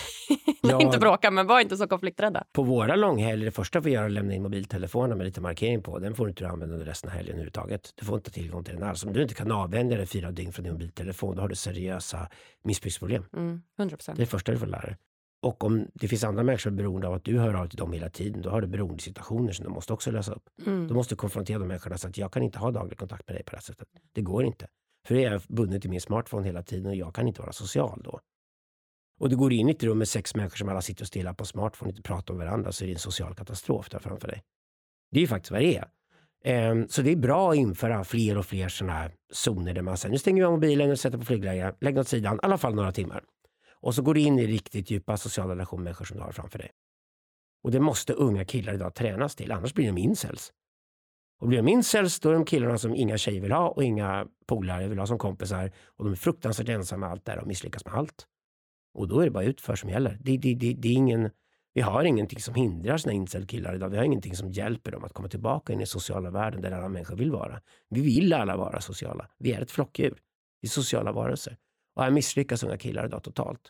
Ja. inte bråka, men var inte så konflikträdda. På våra långhelger, det första vi gör är att lämna in mobiltelefonen med lite markering på. Den får inte du använda under resten av helgen överhuvudtaget. Du får inte tillgång till den alls. Om du inte kan avvänja dig fyra dygn från din mobiltelefon, då har du seriösa missbruksproblem. Mm, 100 Det procent. är det första du får lära dig. Och om det finns andra människor som är beroende av att du hör av till dem hela tiden, då har du beroendesituationer som du måste också lösa upp. Du Mm. måste konfrontera de människorna så att jag kan inte ha daglig kontakt med dig på det här sättet. Det går inte. För jag är bunden till min smartphone hela tiden och jag kan inte vara social då. Och du går in i ett rum med sex människor som alla sitter och stirrar på smartphone och inte pratar med varandra så är det en social katastrof där framför dig. Det är ju faktiskt vad det är. Um, Så det är bra att införa fler och fler sådana här zoner där man säger nu stänger vi av mobilen och sätter på flygläge, lägg den åt sidan, i alla fall några timmar. Och så går du in i riktigt djupa sociala relationer med människor som du har framför dig. Och det måste unga killar idag tränas till, annars blir de incels. Och blir de incels, då är de killarna som inga tjejer vill ha och inga polare vill ha som kompisar. Och de är fruktansvärt ensamma med allt där och misslyckas med allt. Och då är det bara utför som gäller. Det, det, det, det är ingen, vi har ingenting som hindrar såna incel-killar idag. Vi har ingenting som hjälper dem att komma tillbaka in i sociala världen där alla människor vill vara. Vi vill alla vara sociala. Vi är ett flockdjur. Vi är sociala varelser. Och här misslyckas unga killar idag totalt.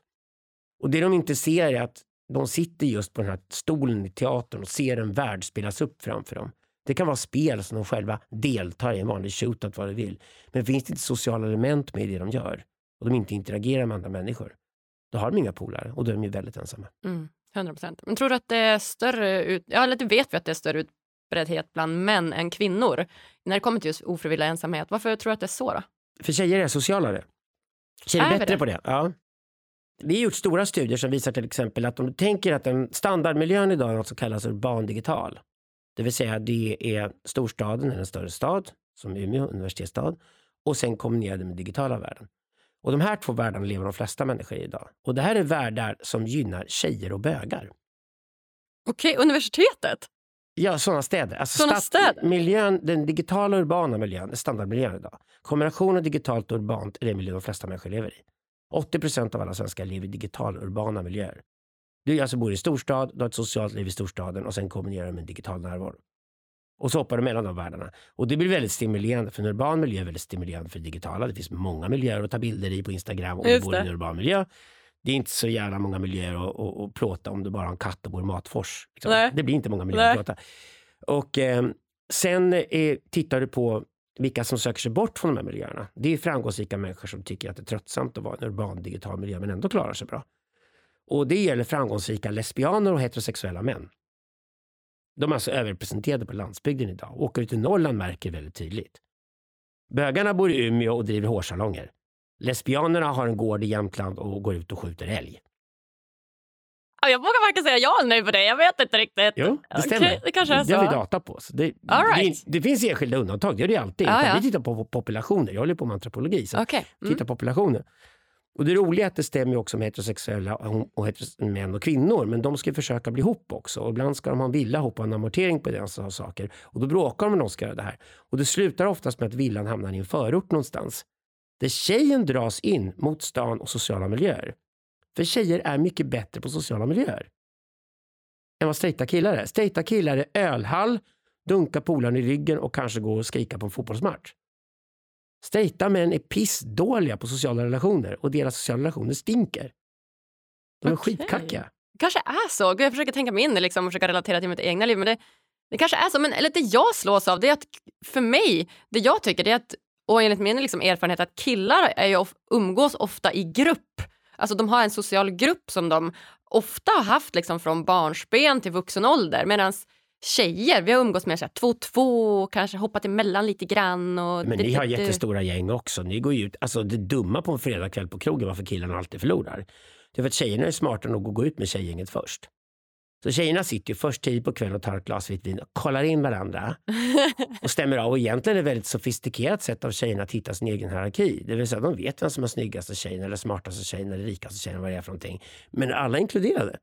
Och det de inte ser är att de sitter just på den här stolen i teatern och ser en värld spelas upp framför dem. Det kan vara spel som de själva deltar i, en vanlig shootout vad de vill. Men finns det inte sociala element med i det de gör och de inte interagerar med andra människor, då har de inga polare och då är de ju väldigt ensamma. Mm, 100 procent. Men tror du att det är större, ut, ja, eller det vet vi att det är större utbreddhet bland män än kvinnor när det kommer till just ofrivillig ensamhet. Varför tror du att det är så då? För tjejer är socialare. Tjejer är, bättre det? på det. Ja. Vi har gjort stora studier som visar till exempel att om du tänker att en standardmiljön idag är något som kallas urban digital. Det vill säga det är storstaden eller en större stad som Umeå, universitetsstad och sen kombinerade med digitala världen. Och de här två världarna lever de flesta människor i idag. Och det här är världar som gynnar tjejer och bögar. Okej, universitetet? Ja, sådana städer. Alltså Såna städer? Miljön, den digitala urbana miljön är standardmiljön idag. Kombinationen digitalt och urbant är den miljö de flesta människor lever i. 80 procent av alla svenskar lever i digitala urbana miljöer. Du alltså bor i storstad, du har ett socialt liv i storstaden och sen kombinerar du med en digital närvaro. Och så hoppar du mellan de världarna. Och det blir väldigt stimulerande, för en urban miljö är väldigt stimulerande för det digitala. Det finns många miljöer att ta bilder i på Instagram om du bor i en urban miljö. Det är inte så jävla många miljöer att, att, att plåta om du bara har en katt och bor i Matfors. Liksom. Det blir inte många miljöer Nej. att plåta. Och eh, sen eh, tittar du på vilka som söker sig bort från de här miljöerna. Det är framgångsrika människor som tycker att det är tröttsamt att vara i en urban digital miljö men ändå klarar sig bra. Och det gäller framgångsrika lesbianer och heterosexuella män. De är alltså överrepresenterade på landsbygden idag. Åker ut i Norrland märker väldigt tydligt. Bögarna bor i Umeå och driver hårsalonger. Lesbianerna har en gård i Jämtland och går ut och skjuter älg. Ja, jag vågar varken säga ja eller nej på det. Jag vet inte riktigt. Jo, det stämmer. det kanske är Det har vi så. data på. Så det, All det, right. det finns enskilda undantag, det gör det alltid. Ja, ja. Vi tittar på populationer. Jag håller på med antropologi. Så Okej. Mm. titta populationer. Och det roliga är att det stämmer också med heterosexuella och och män och kvinnor. Men de ska ju försöka bli ihop också. Och ibland ska de ha en villa ihop och en amortering på deras saker. Och då bråkar de när de ska göra det här. Och det slutar oftast med att villan hamnar i en förort någonstans. Där tjejen dras in mot stan och sociala miljöer. För tjejer är mycket bättre på sociala miljöer. Än vad straighta killar är. Straighta killar är ölhall, dunka polaren i ryggen och kanske gå och skrika på en fotbollsmatch. Straighta män är pissdåliga på sociala relationer och deras sociala relationer stinker. De är Okej. skitkackiga. kanske är så. Jag försöker tänka mig in liksom, och försöka relatera till mitt egna liv. Men det, det kanske är så. Men eller det jag slås av det är att för mig, det jag tycker det är att, och enligt min liksom, erfarenhet, att killar är ju umgås ofta i grupp. Alltså de har en social grupp som de ofta har haft liksom, från barnsben till vuxen ålder. Medan tjejer, vi har umgås med så här, två och två, kanske hoppat emellan lite grann. Och Men det- ni har det- jättestora gäng också. Ni går ju ut, alltså det dumma på en fredagkväll på krogen varför killarna alltid förlorar. Det är för att tjejerna är smarta nog att gå ut med tjejgänget först. Så tjejerna sitter ju först tid på kvällen och tar ett glas vitt vin och kollar in varandra och stämmer av. Och egentligen är det ett väldigt sofistikerat sätt av tjejerna att hitta sin egen hierarki. Det vill säga de vet vem som är snyggaste tjejen eller smartaste tjejen eller rikaste tjejen vad det är för någonting. Men alla är inkluderade.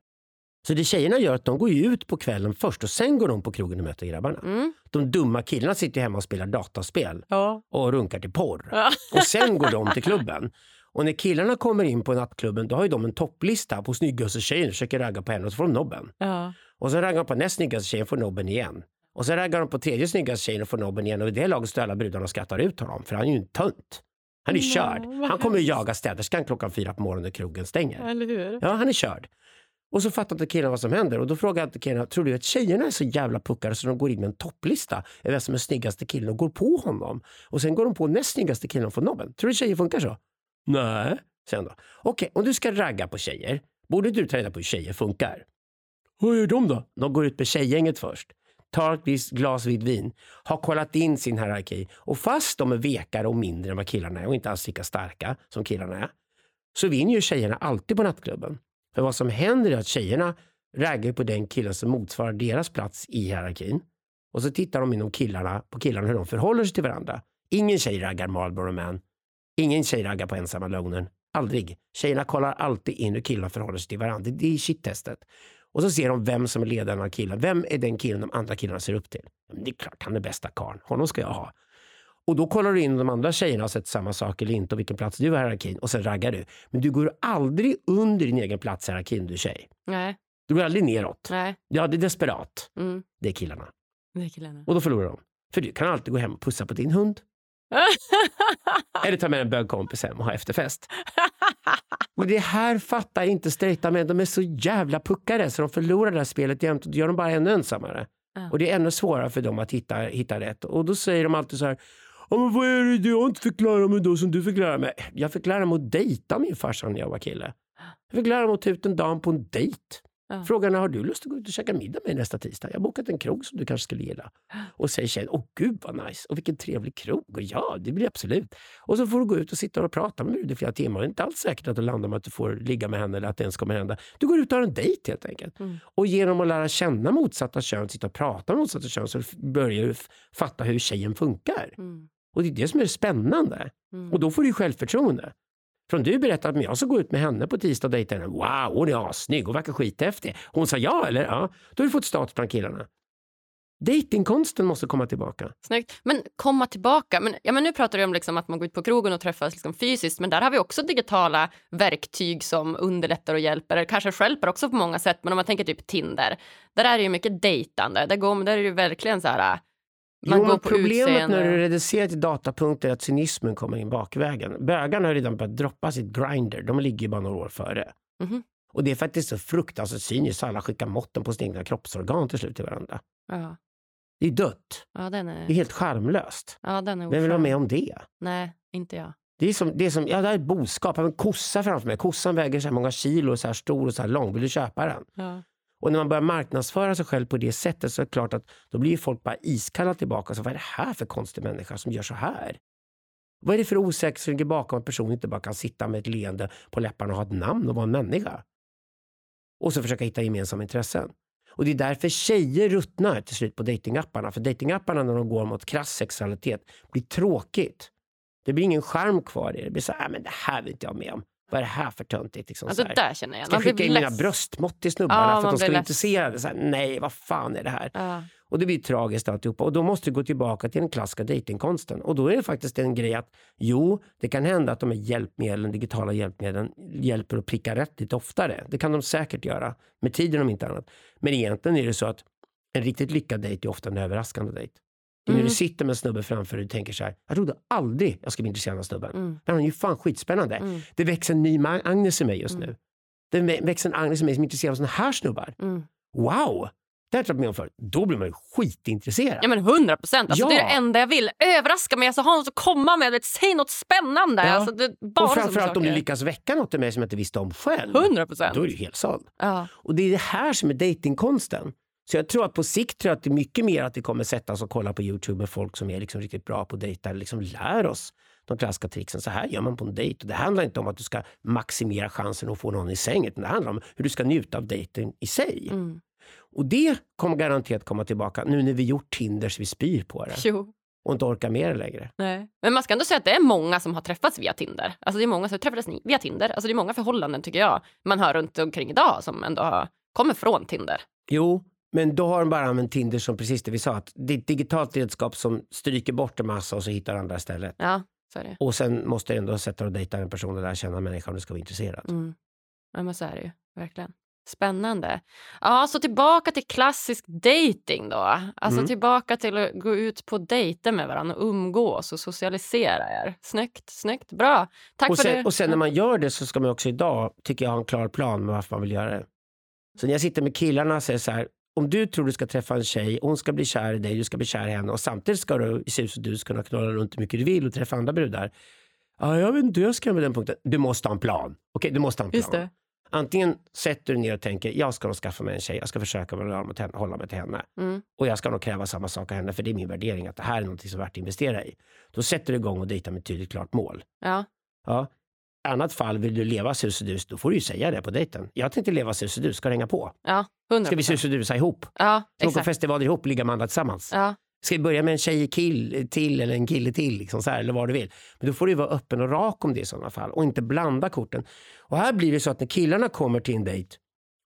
Så det tjejerna gör att de går ut på kvällen först och sen går de på krogen och möter grabbarna. Mm. De dumma killarna sitter hemma och spelar dataspel Ja. och runkar till porr. Ja. Och sen går de till klubben. Och när killarna kommer in på nattklubben då har de en topplista på snyggaste tjejen och försöker ragga på henne och så får de nobben. Ja. Och sen raggar de på näst snyggaste tjejen och får nobben igen. Och sen raggar de på tredje snyggaste tjejen och får nobben igen och i det laget står alla brudarna och skrattar ut honom för han är ju en tönt. Han är Nej, körd. Han kommer hemskt. jaga städerskan klockan fyra på morgonen när krogen stänger. Ja, han är körd. Och så fattar inte killarna vad som händer. Och då frågar jag killarna, tror du att tjejerna är så jävla puckade så de går in med en topplista över vem som är snyggaste killen och går på honom? Och sen går de på näst snyggaste killen och får nobben. Tror du tjejer funkar så? Nej, säger han då. Okej, om du ska ragga på tjejer, borde du ta reda på hur tjejer funkar? Vad gör de då? De går ut med tjejgänget först. Tar ett visst glas vitt vin, har kollat in sin hierarki och fast de är vekare och mindre än vad killarna är och inte alls lika starka som killarna är, så vinner ju tjejerna alltid på nattklubben. För vad som händer är att tjejerna raggar på den killen som motsvarar deras plats i hierarkin. Och så tittar de inom killarna på killarna hur de förhåller sig till varandra. Ingen tjej raggar Marlboro Man. Ingen tjej raggar på ensamma lögnen. Aldrig. Tjejerna kollar alltid in hur killarna förhåller sig till varandra. Det är shit-testet. Och så ser de vem som är ledaren av killen. Vem är den killen de andra killarna ser upp till? Det är klart han är bästa karln. Honom ska jag ha. Och då kollar du in om de andra tjejerna har sett samma sak eller inte och vilken plats du har i hierarkin och sen raggar du. Men du går aldrig under din egen plats i hierarkin du tjej. Nej. Du går aldrig neråt. Nej. Ja, det är desperat. Mm. Det är killarna. Det är killarna. Och då förlorar de. För du kan alltid gå hem och pussa på din hund. Eller ta med en bögkompis hem och ha efterfest. Och det här fattar inte straighta män. De är så jävla puckare så de förlorar det här spelet jämt och det gör dem bara ännu ensammare. Ja. Och det är ännu svårare för dem att hitta, hitta rätt. Och då säger de alltid så här Ja, men vad är det du har inte förklarat mig då som du fick lära mig? Jag fick lära mig att dejta min farsa när jag var kille. Jag fick lära mig att ta ut en dam på en dejt. Ja. Frågan är, har du lust att gå ut och käka middag med mig nästa tisdag? Jag har bokat en krog som du kanske skulle gilla. Och säger tjejen, åh gud vad nice, och vilken trevlig krog. Och ja, det blir absolut. Och så får du gå ut och sitta och prata med bruden i flera timmar. Det är inte alls säkert att du landar med att du får ligga med henne eller att det ens kommer hända. Du går ut och har en dejt helt enkelt. Mm. Och genom att lära känna motsatta kön, sitta och prata med motsatta kön så börjar du fatta hur tjejen funkar. Mm. Och det är det som är spännande. Mm. Och då får du självförtroende. Från du berättar att jag ska gå ut med henne på tisdag och dejta henne. Wow, hon är assnygg och verkar skithäftig. Hon sa ja, eller? Ja. Då har du fått status bland killarna. Datingkonsten måste komma tillbaka. Snyggt. Men komma tillbaka. Men, ja, men nu pratar du om liksom att man går ut på krogen och träffas liksom fysiskt. Men där har vi också digitala verktyg som underlättar och hjälper. Eller kanske stjälper också på många sätt. Men om man tänker typ Tinder. Där är det ju mycket dejtande. Där, går, där är det ju verkligen så här. Man jo, går på problemet utseende. när du reducerar till datapunkter är att cynismen kommer in bakvägen. Bögarna har redan börjat droppa sitt grinder. De ligger bara några år före. Mhm. Och det är faktiskt så fruktansvärt cyniskt alla skickar måtten på sina egna kroppsorgan till slut till varandra. Ja. Det är dött. Ja, den Det är är, helt charmlöst. ja, den är Vem vill vara med om det? Nej, inte jag. Det är som, det är som ja, det här är ett boskap. Jag har en kossa framför mig. Kossan väger så här många kilo, så här stor och så här lång. Vill du köpa den? Ja. Och när man börjar marknadsföra sig själv på det sättet så är det klart att då blir folk bara iskalla tillbaka. Så vad är det här för konstig människa som gör så här? Vad är det för osäkerhet som ligger bakom att personen inte bara kan sitta med ett leende på läpparna och ha ett namn och vara en människa? Och så försöka hitta gemensamma intressen. Och det är därför tjejer ruttnar till slut på datingapparna. För datingapparna när de går mot krass sexualitet blir tråkigt. Det blir ingen charm kvar i det. Det blir så här, äh, men det här vill inte jag med om. Vad är det här för töntigt? Liksom, Alltså, där känner jag. Ska jag skicka in mina bröstmått till snubbarna Ja, för att de ska vara intresserade? Så här, nej, vad fan är det här? Ja. Och det blir tragiskt alltihopa. Och då måste du gå tillbaka till den klassiska datingkonsten. Och då är det faktiskt en grej att jo, det kan hända att de här hjälpmedlen, digitala hjälpmedlen hjälper att pricka rätt lite oftare. Det kan de säkert göra, med tiden om inte annat. Men egentligen är det så att en riktigt lyckad dejt är ofta en överraskande dejt. Är när Mm. du sitter med en snubbe framför dig och tänker så här, jag trodde aldrig jag skulle bli intresserad av snubben. Mm. Men han är ju fan skitspännande. Mm. Det växer en ny Agnes i mig just Mm. nu. Det vä- växer en Agnes i mig som är intresserad av såna här snubbar. Mm. Wow! Det har jag inte varit med om förut. Då blir man ju skitintresserad. Ja men 100 procent. Alltså, Ja. Det är det enda jag vill. Överraska mig, alltså, ha något att komma med. Vet, säg något spännande. Ja. Alltså, det, bara och framförallt om du lyckas väcka något i mig som jag inte visste om själv. 100 procent. Då är du helt såld. Ja. Och det är det här som är datingkonsten. Så jag tror att på sikt tror jag att det är mycket mer att vi kommer sätta oss och kolla på Youtube med folk som är liksom riktigt bra på att dejta. Liksom lär oss de klassiska tricksen. Så här gör man på en dejt. Och det handlar inte om att du ska maximera chansen att få någon i säng. Utan det handlar om hur du ska njuta av dejten i sig. Mm. Och det kommer garanterat komma tillbaka nu när vi gjort Tinder så vi spyr på det. Jo. Och inte orkar med det längre. Nej. Men man ska ändå säga att det är många som har träffats via Tinder. Alltså det är många som träffades via Tinder. Alltså det är många förhållanden tycker jag man hör runt omkring idag som ändå kommer från Tinder. Jo, men då har de bara använt Tinder som precis det vi sa. Att det är ett digitalt redskap som stryker bort en massa och så hittar andra istället. Ja, så är det. Och sen måste du ändå sätta dig och dejta en person och lära känna människan om du ska vara intresserad. Mm. Ja, men så är det ju. Verkligen. Spännande. Ja, så tillbaka till klassisk dating då. Alltså Mm. tillbaka till att gå ut på dejter med varandra och umgås och socialisera er. Snyggt, snyggt. Bra. Tack Och för sen, det. och sen när man gör det så ska man också idag, tycker jag, ha en klar plan med varför man vill göra det. Så när jag sitter med killarna och säger så här, om du tror du ska träffa en tjej, hon ska bli kär i dig, du ska bli kär i henne och samtidigt ska du i sus och dus kunna knulla runt hur mycket du vill och träffa andra brudar. Ja, jag vet inte hur jag ska med den punkten. Du måste ha en plan. Okej, du måste ha en plan. Just det. Antingen sätter du ner och tänker, jag ska nog skaffa mig en tjej, jag ska försöka hålla mig till henne- hålla mig till henne. Mm. Och jag ska nog kräva samma sak av henne, för det är min värdering att det här är något som är värt att investera i. Då sätter du igång och dejtar med ett tydligt klart mål. Ja. Ja. Annat fall, vill du leva sus och dus, då får du ju säga det på dejten. Jag tänkte leva sus och dus, ska du hänga på? Ja, 100 Ska vi sus och dusa ihop? Ja, Ska vi på festivaler ihop, ligga med andra tillsammans? Ja. Ska vi börja med en tjej kill, till eller en kille till, liksom så här, eller vad du vill. Men då får du vara öppen och rak om det i sådana fall och inte blanda korten. Och här blir det så att när killarna kommer till en dejt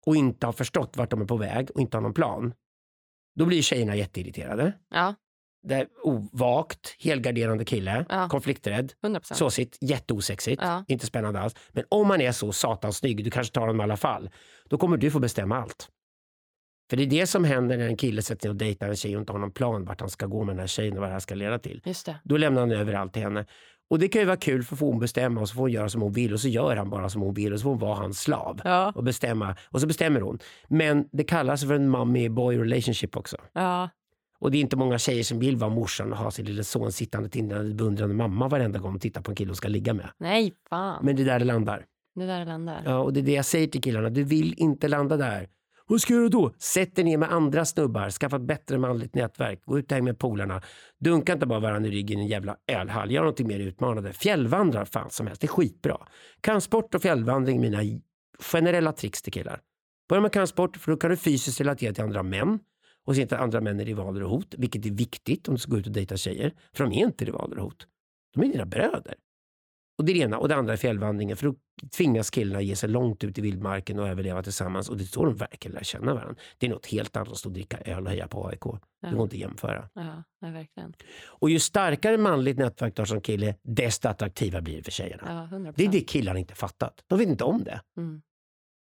och inte har förstått vart de är på väg och inte har någon plan, då blir tjejerna jätteirriterade. Ja, Det ovakt, helgarderande kille, Ja. konflikträdd, 100 procent. såsigt, jätteosexigt, Ja. inte spännande alls. Men om man är så satans snygg, du kanske tar honom i alla fall, då kommer du få bestämma allt. För det är det som händer när en kille sätter sig och dejtar en tjej och inte har någon plan vart han ska gå med den här tjejen och vad det här ska leda till. Just det. Då lämnar han över allt till henne. Och det kan ju vara kul för att få hon bestämma och så får hon göra som hon vill och så gör han bara som hon vill och så får hon vara hans slav. Ja. Och bestämma. Och så bestämmer hon. Men det kallas för en mommy boy relationship också. Ja. Och det är inte många tjejer som vill vara morsan och ha sin lilla son sittande tindrande beundrande mamma varenda gång de tittar på en kille hon ska ligga med. Nej, fan. Men det är där det landar. Det där landar. Ja, och det är det jag säger till killarna. Du vill inte landa där. Vad ska jag göra då? Sätt dig ner med andra snubbar, skaffa ett bättre manligt nätverk, gå ut och häng med polarna. Dunka inte bara varandra i ryggen i en jävla ölhall. Gör någonting mer utmanande. Fjällvandra fan som helst, det är skitbra. Kampsport och fjällvandring är mina generella tricks till killar. Börja med kampsport för då kan du fysiskt relatera till andra män och se inte andra män är rivaler och hot, vilket är viktigt om du ska gå ut och dejta tjejer. För de är inte rivaler och hot. De är dina bröder. Och det är det ena. Och det andra är fjällvandringen. För då tvingas killarna ge sig långt ut i vildmarken och överleva tillsammans. Och det är så de verkligen lär känna varandra. Det är något helt annat att stå och dricka öl och heja på AIK. Det går inte att jämföra. Ja, nej, verkligen. Och ju starkare manligt nätverk du har som kille, desto attraktivare blir det för tjejerna. Ja, 100 Det är det killarna inte fattat. De vet inte om det. Mm.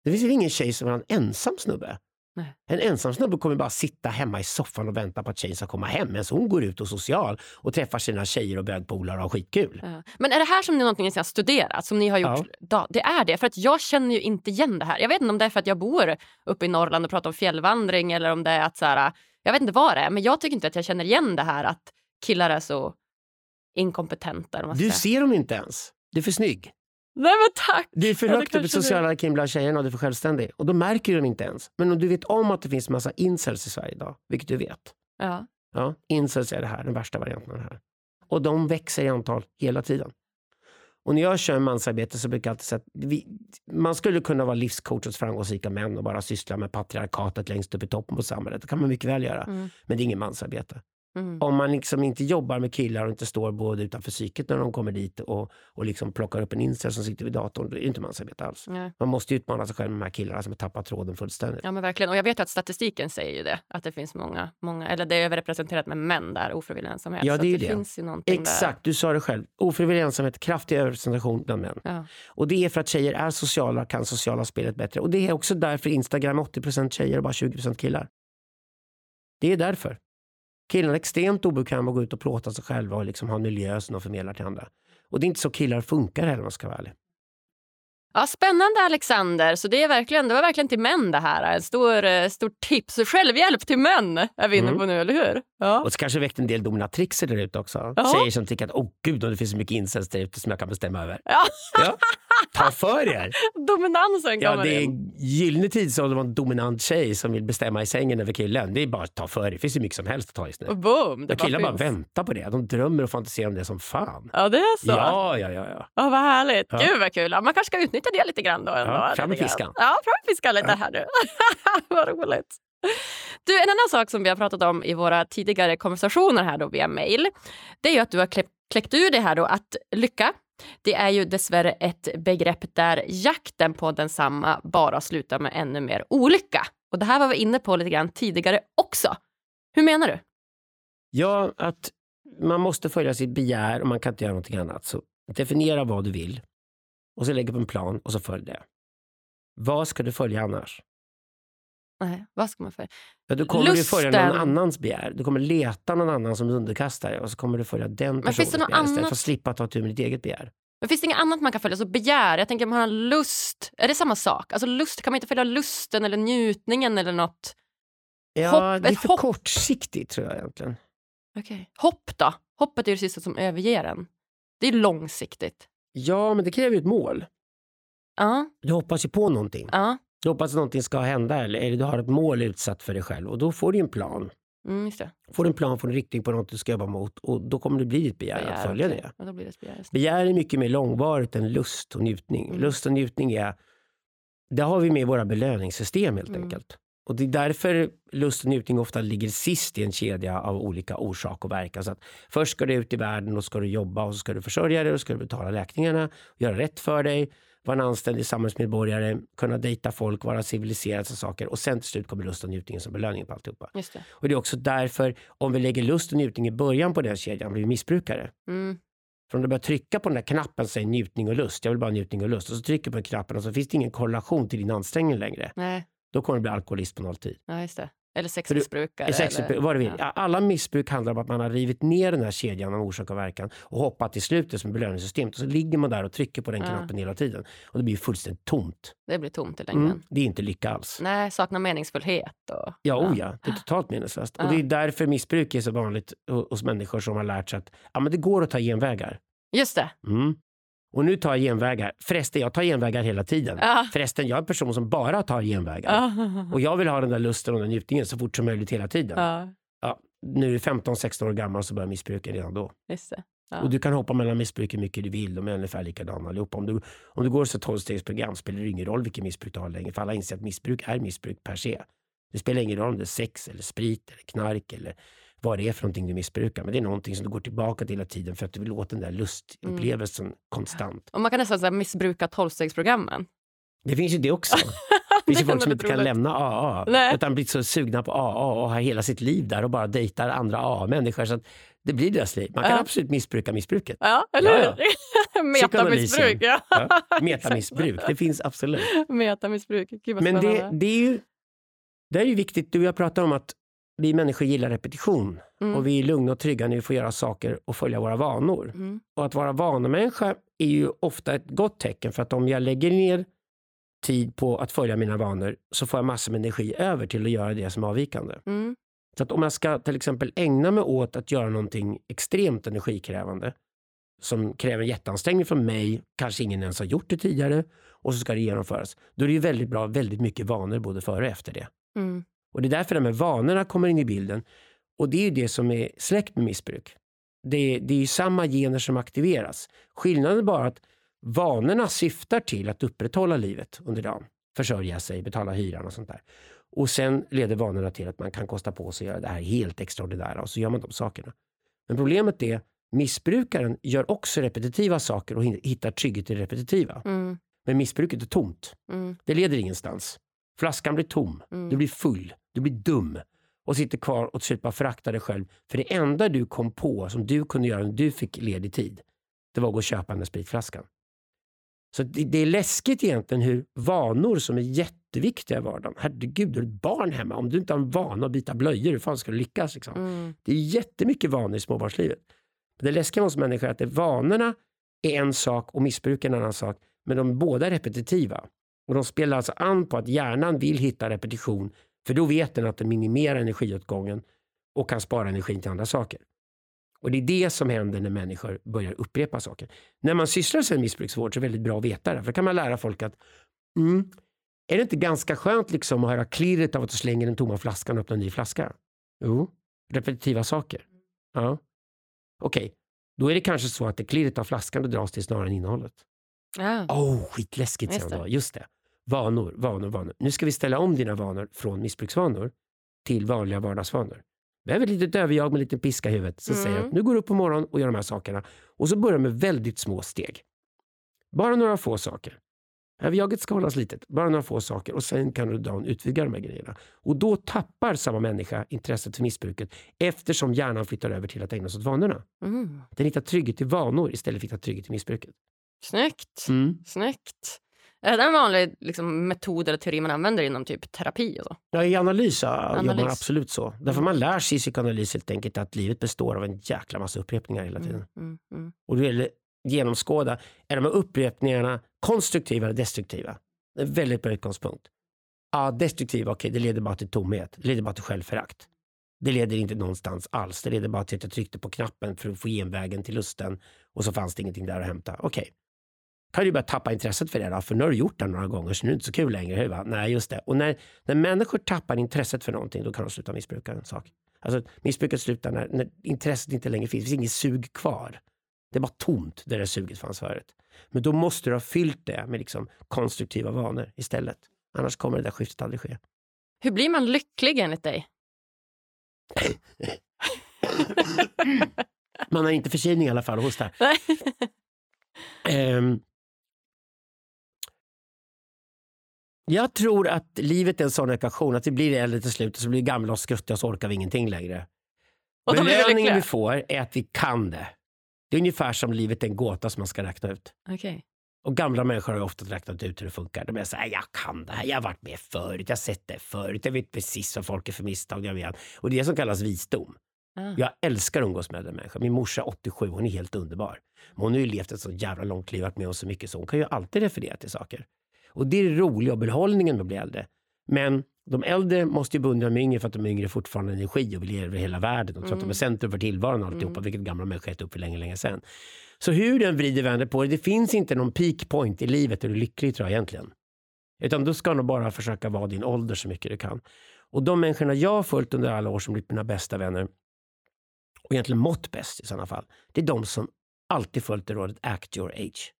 Det finns väl ingen tjej som har en ensam snubbe? Nej. En ensam snubbe kommer bara sitta hemma i soffan och vänta på att tjejen ska komma hem. Medan hon går ut och social och träffar sina tjejer och bögpolare och har skitkul. Ja. Men är det här som ni någonting ni har studerat? Som ni har gjort? Ja. Det är det. För att jag känner ju inte igen det här. Jag vet inte om det är för att jag bor uppe i Norrland och pratar om fjällvandring eller om det är att så här, jag vet inte vad det är, men jag tycker inte att jag känner igen det här att killar är så inkompetenta. Du ser dem inte ens. Du är för snygg. Nej men tack! Du är för Ja, högt upp i sociala hierarkin bland tjejerna och du är för självständig. Och då märker dem inte ens. Men om du vet om att det finns massa incels i Sverige idag, vilket du vet. Ja. Ja, incels är det här, den värsta varianten av det här. Och de växer i antal hela tiden. Och när jag kör mansarbete så brukar jag alltid säga att vi, man skulle kunna vara livscoach åt framgångsrika män och bara syssla med patriarkatet längst upp i toppen på samhället. Det kan man mycket väl göra. Mm. Men det är ingen mansarbete. Mm. Om man liksom inte jobbar med killar och inte står både utanför psyket när de kommer dit och, och liksom plockar upp en incel som sitter vid datorn, då är det inte mansarbete alls. Ja. Man måste utmana sig själv med de här killarna som har tappat tråden fullständigt. ja men verkligen. Och jag vet att statistiken säger ju det. Att det finns många, många eller det är överrepresenterat med män där, ofrivillig ensamhet. Ja, det är ju det finns ju Exakt, du sa det själv. Ofrivillig ensamhet, kraftig överrepresentation bland män. där. Ja. Och det är för att tjejer är sociala, kan sociala spelet bättre. Och det är också därför Instagram är 80% tjejer och bara 20% killar. Det är därför. Killarna är extremt obekväma att gå ut och plåta sig själva och liksom ha en miljö som de förmedlar till andra. Och det är inte så killar funkar heller om man ska vara ärlig. Ja, spännande Alexander. Så det, är verkligen, det var verkligen till män det här. En stor, eh, stor tips. Självhjälp till män är vi inne Mm. på nu, eller hur? Ja. Och så kanske väckt en del dominatrixer där ute också. Ja. Tjejer som tycker att åh gud, det finns så mycket incels där ute som jag kan bestämma över. Ja. Ja. Ta för er! Dominansen Ja, kommer det är in. gyllene tidsålder vara en dominant tjej som vill bestämma i sängen över killen. Det är bara att ta för er. Det finns ju mycket som helst att ta just nu. Och boom! Det killar bara väntar på det. De drömmer och fantiserar om det som fan. Ja, det är så. Ja, ja, ja. ja. Ja, vad härligt. Ja. Gud vad kul. Ja, man kanske ska utnyttja det lite grann då. Ändå, Ja, fram med fiskan. Ja, fram med fiskan lite Ja. här nu. vad roligt. Du, en annan sak som vi har pratat om i våra tidigare konversationer här då via mail, det är ju att du har klä- kläckt ur det här då att lycka, det är ju dessvärre ett begrepp där jakten på densamma bara slutar med ännu mer olycka. Och det här var vi inne på lite grann tidigare också. Hur menar du? Ja, att man måste följa sitt begär och man kan inte göra någonting annat. Så definiera vad du vill och så lägg upp en plan och så följ det. Vad ska du följa annars? Nej, vad ska man för? Ja, du kommer du följa någon Lusten. annans begär. Du kommer leta någon annan som underkastar och så kommer du följa den finns personens begär istället annat? för att slippa ta tur med ditt eget begär. Men finns det inget annat man kan följa? Så begär, jag tänker man har lust. Är det samma sak? Alltså lust, kan man inte följa lusten eller njutningen eller något? Ja, Hopp- det är för hopp. kortsiktigt tror jag egentligen. Okay. Hopp då? Hoppet är det sista som överger en. Det är långsiktigt. Ja, men det kräver ju ett mål. Ja, Du hoppas ju på någonting. ja. Du hoppas att någonting ska hända eller, eller du har ett mål utsatt för dig själv och då får du en plan. Mm. Får du en plan, får en riktning på något du ska jobba mot och då kommer det bli ditt begär, att följa okej. det. Ja, då blir det begär. Begär är mycket mer långvarigt än lust och njutning. Mm. Lust och njutning är, det har vi med i våra belöningssystem helt Mm. enkelt. Och det är därför lust och njutning ofta ligger sist i en kedja av olika orsak och verkan. Så att först ska du ut i världen och ska du jobba och så ska du försörja dig och ska du betala räkningarna, göra rätt för dig, vara en anständig samhällsmedborgare, kunna dejta folk, vara civiliserad och saker. Och sen till slut kommer lust och njutning som belöning på alltihopa. Just det. Och det är också därför, om vi lägger lust och njutning i början på den kedjan, blir vi missbrukare. Mm. För om du börjar trycka på den där knappen, säg njutning och lust, jag vill bara njutning och lust, och så trycker du på knappen och så finns det ingen korrelation till din ansträngning längre. Nej, Då kommer du bli alkoholist på nolltid. ja, just det. Eller sexmissbrukare. Sexmissbruk, eller... vad du vill. Ja. Alla missbruk handlar om att man har rivit ner den här kedjan av orsak och verkan och hoppat i slutet som belöningssystemet. Och så ligger man där och trycker på den Ja. knappen hela tiden. Och det blir fullständigt tomt. Det blir tomt i längden. Mm. Det är inte lycka alls. Nej, saknar meningsfullhet. Och... Ja, oh ja, det är totalt meningslöst. Och det är därför missbruk är så vanligt ho- hos människor som har lärt sig att ja, men det går att ta genvägar. Just det. Mm. Och nu tar jag genvägar. Förresten, jag tar genvägar hela tiden. Ja. Förresten, jag är en person som bara tar genvägar. Ja. Och jag vill ha den där lusten och den njutningen så fort som möjligt hela tiden. ja, Ja, nu är du 15-16 år gammal så börjar missbruka redan då. just. Ja. Och du kan hoppa mellan missbruk hur mycket du vill. De är ungefär likadana allihopa. Om du, om du går ett 12-stegsprogram spelar det ingen roll vilket missbruk du har längre. För alla inser att missbruk är missbruk per se. Det spelar ingen roll om det är sex, eller sprit, eller knark eller vad det är för någonting du missbrukar. Men det är någonting som du går tillbaka till hela tiden för att du vill åt den där lustupplevelsen konstant. Och man kan nästan så här, missbruka tolvstegsprogrammen. Det finns ju det också. Det finns ju folk som inte kan lämna AA. Nej. Utan blir så sugna på AA och har hela sitt liv där och bara dejtar andra AA-människor. Så att det blir deras liv. Man kan Ja. absolut missbruka missbruket. Ja, eller Ja, hur? Metamissbruk. Ja. Ja. Metamissbruk, det finns absolut. Metamissbruk. Gud Men det, det är ju det är ju viktigt, du och jag pratar om att vi människor gillar repetition Mm. och vi är lugna och trygga när vi får göra saker och följa våra vanor. Mm. Och att vara vanemänniska är ju ofta ett gott tecken för att om jag lägger ner tid på att följa mina vanor så får jag massor med energi över till att göra det som är avvikande. Mm. Så att om jag ska till exempel ägna mig åt att göra någonting extremt energikrävande som kräver jätteansträngning från mig, kanske ingen ens har gjort det tidigare och så ska det genomföras. Då är det ju väldigt bra, väldigt mycket vanor både före och efter det. Mm. Och det är därför de här vanorna kommer in i bilden. Och det är ju det som är släkt med missbruk. Det, det är samma gener som aktiveras. Skillnaden är bara att vanorna syftar till att upprätthålla livet under dagen. Försörja sig, betala hyran och sånt där. Och sen leder vanorna till att man kan kosta på sig att göra det här helt extraordinära och så gör man de sakerna. Men problemet är missbrukaren gör också repetitiva saker och hittar trygghet i det repetitiva. Mm. Men missbruket är tomt. Mm. Det leder ingenstans. Flaskan blir tom. Mm. Du blir full. Du blir dum. Och sitter kvar och slut bara föraktar dig själv. För det enda du kom på som du kunde göra när du fick ledig tid, det var att gå och köpa den där spritflaskan. Så det, det är läskigt egentligen hur vanor som är jätteviktiga i vardagen. Herregud, du har ett barn hemma. Om du inte har en vana att byta blöjor, hur fan ska du lyckas? Liksom? Mm. Det är jättemycket vanor i småbarnslivet. Men det läskiga med oss människor är att det, vanorna är en sak och missbruk är en annan sak. Men de är båda repetitiva. Och de spelar alltså an på att hjärnan vill hitta repetition. För då vet den att den minimerar energiåtgången och kan spara energin till andra saker. Och det är det som händer när människor börjar upprepa saker. När man sysslar med missbruksvård så är det väldigt bra att veta det. För då kan man lära folk att mm, är det inte ganska skönt liksom att höra klirret av att du slänger den tomma flaskan och öppnar en ny flaska? Jo, repetitiva saker. Ja. Okej, då är det kanske så att det klirret av flaskan det dras till snarare än innehållet. Ja. Oh, skitläskigt säger det. då. Just det. Vanor, vanor, vanor. Nu ska vi ställa om dina vanor från missbruksvanor till vanliga vardagsvanor. Vi har ett litet överjag med en liten piska i huvudet som Mm. säger att nu går du upp på morgonen och gör de här sakerna. Och så börjar med väldigt små steg. Bara några få saker. Överjaget ska hållas litet, bara några få saker och sen kan du dagen utvidga de här grejerna. Och då tappar samma människa intresset för missbruket eftersom hjärnan flyttar över till att ägna sig åt vanorna. Mm. Den hittar trygghet i vanor istället för att hitta trygghet i missbruket. Snyggt. Mm. Snyggt. Är det en vanlig liksom, metod eller teori man använder inom typ terapi? Och så? Ja, I analys, ja, jobbar man Analys. absolut så. Därför man lär sig i psykoanalys helt enkelt att livet består av en jäkla massa upprepningar hela tiden. Mm, mm, mm. Och gäller det att genomskåda, är de här upprepningarna konstruktiva eller destruktiva? Det är en väldigt bra utgångspunkt. Ja, destruktiva, okej, det leder bara till tomhet. Det leder bara till självförakt. Det leder inte någonstans alls. Det leder bara till att jag tryckte på knappen för att få genvägen till lusten och så fanns det ingenting där att hämta. Okej. Kan du börja tappa intresset för det då? För nu har du gjort det några gånger så nu är det inte så kul längre. hur, Va? Nej, just det. Och när, när människor tappar intresset för någonting då kan de sluta missbruka en sak. Alltså missbruket slutar när, när intresset inte längre finns. Det finns inget sug kvar. Det är bara tomt där det suget fanns förut. Men då måste du ha fyllt det med liksom konstruktiva vanor istället. Annars kommer det där skiftet aldrig ske. Hur blir man lycklig enligt dig? Man har inte förkylning i alla fall och hostar. Nej. Jag tror att livet är en sån ekvation att vi blir äldre till slut och så blir vi gamla och skruttiga och så orkar vi ingenting längre. Och Belöningen vi får är att vi kan det. Det är ungefär som livet är en gåta som man ska räkna ut. Okej. Och gamla människor har ju ofta räknat ut hur det funkar. De är så här, jag kan det här, jag har varit med förut, jag har sett det förut, jag vet precis vad folk är för misstag. Jag vet. Och det är det som kallas visdom. Ah. Jag älskar att umgås med den människan. Min morsa är 87, hon är helt underbar. Men hon har ju levt ett så jävla långt liv, varit med om så mycket så hon kan ju alltid referera till saker. Och det är det roliga och behållningen med att bli äldre. Men de äldre måste ju beundra de yngre för att de yngre fortfarande har energi och vill leva över hela världen och tror att de är centrum för tillvaron och alltihopa, vilket gamla människor gett upp för länge, länge sedan. Så hur den vrider vänder på det, det finns inte någon peak point i livet där du är lycklig tror jag egentligen. Utan du ska nog bara försöka vara din ålder så mycket du kan. Och de människorna jag har följt under alla år som blivit mina bästa vänner och egentligen mått bäst i sådana fall, det är de som alltid följt det rådet act your age.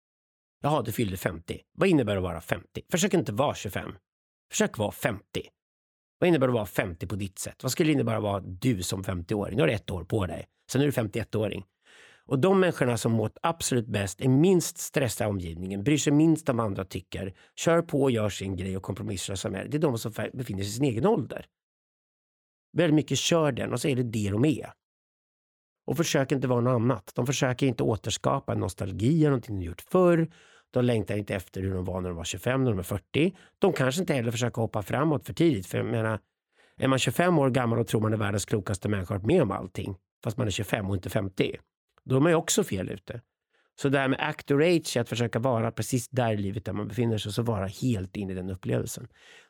Jaha, du fyllde 50. Vad innebär det att vara 50? Försök inte vara 25. Försök vara 50. Vad innebär det att vara 50 på ditt sätt? Vad skulle det innebära att vara du som 50-åring? Nu har du ett år på dig. Sen är du 51-åring. Och de människorna som mått absolut bäst är minst stressade i omgivningen, bryr sig minst om vad andra tycker, kör på och gör sin grej och kompromisslösa med det. Det är de som befinner sig i sin egen ålder. Väldigt mycket kör den och så är det det de är. Och försöker inte vara något annat. De försöker inte återskapa en nostalgi eller någonting de gjort förr. De längtar inte efter hur de var när de var 25, när de är 40. De kanske inte heller försöker hoppa framåt för tidigt. För jag menar, är man 25 år gammal och tror man är världens klokaste människa och har varit med om allting, fast man är 25 och inte 50, då är man ju också fel ute. Så det här med act or age att försöka vara precis där i livet där man befinner sig så vara helt in i den upplevelsen.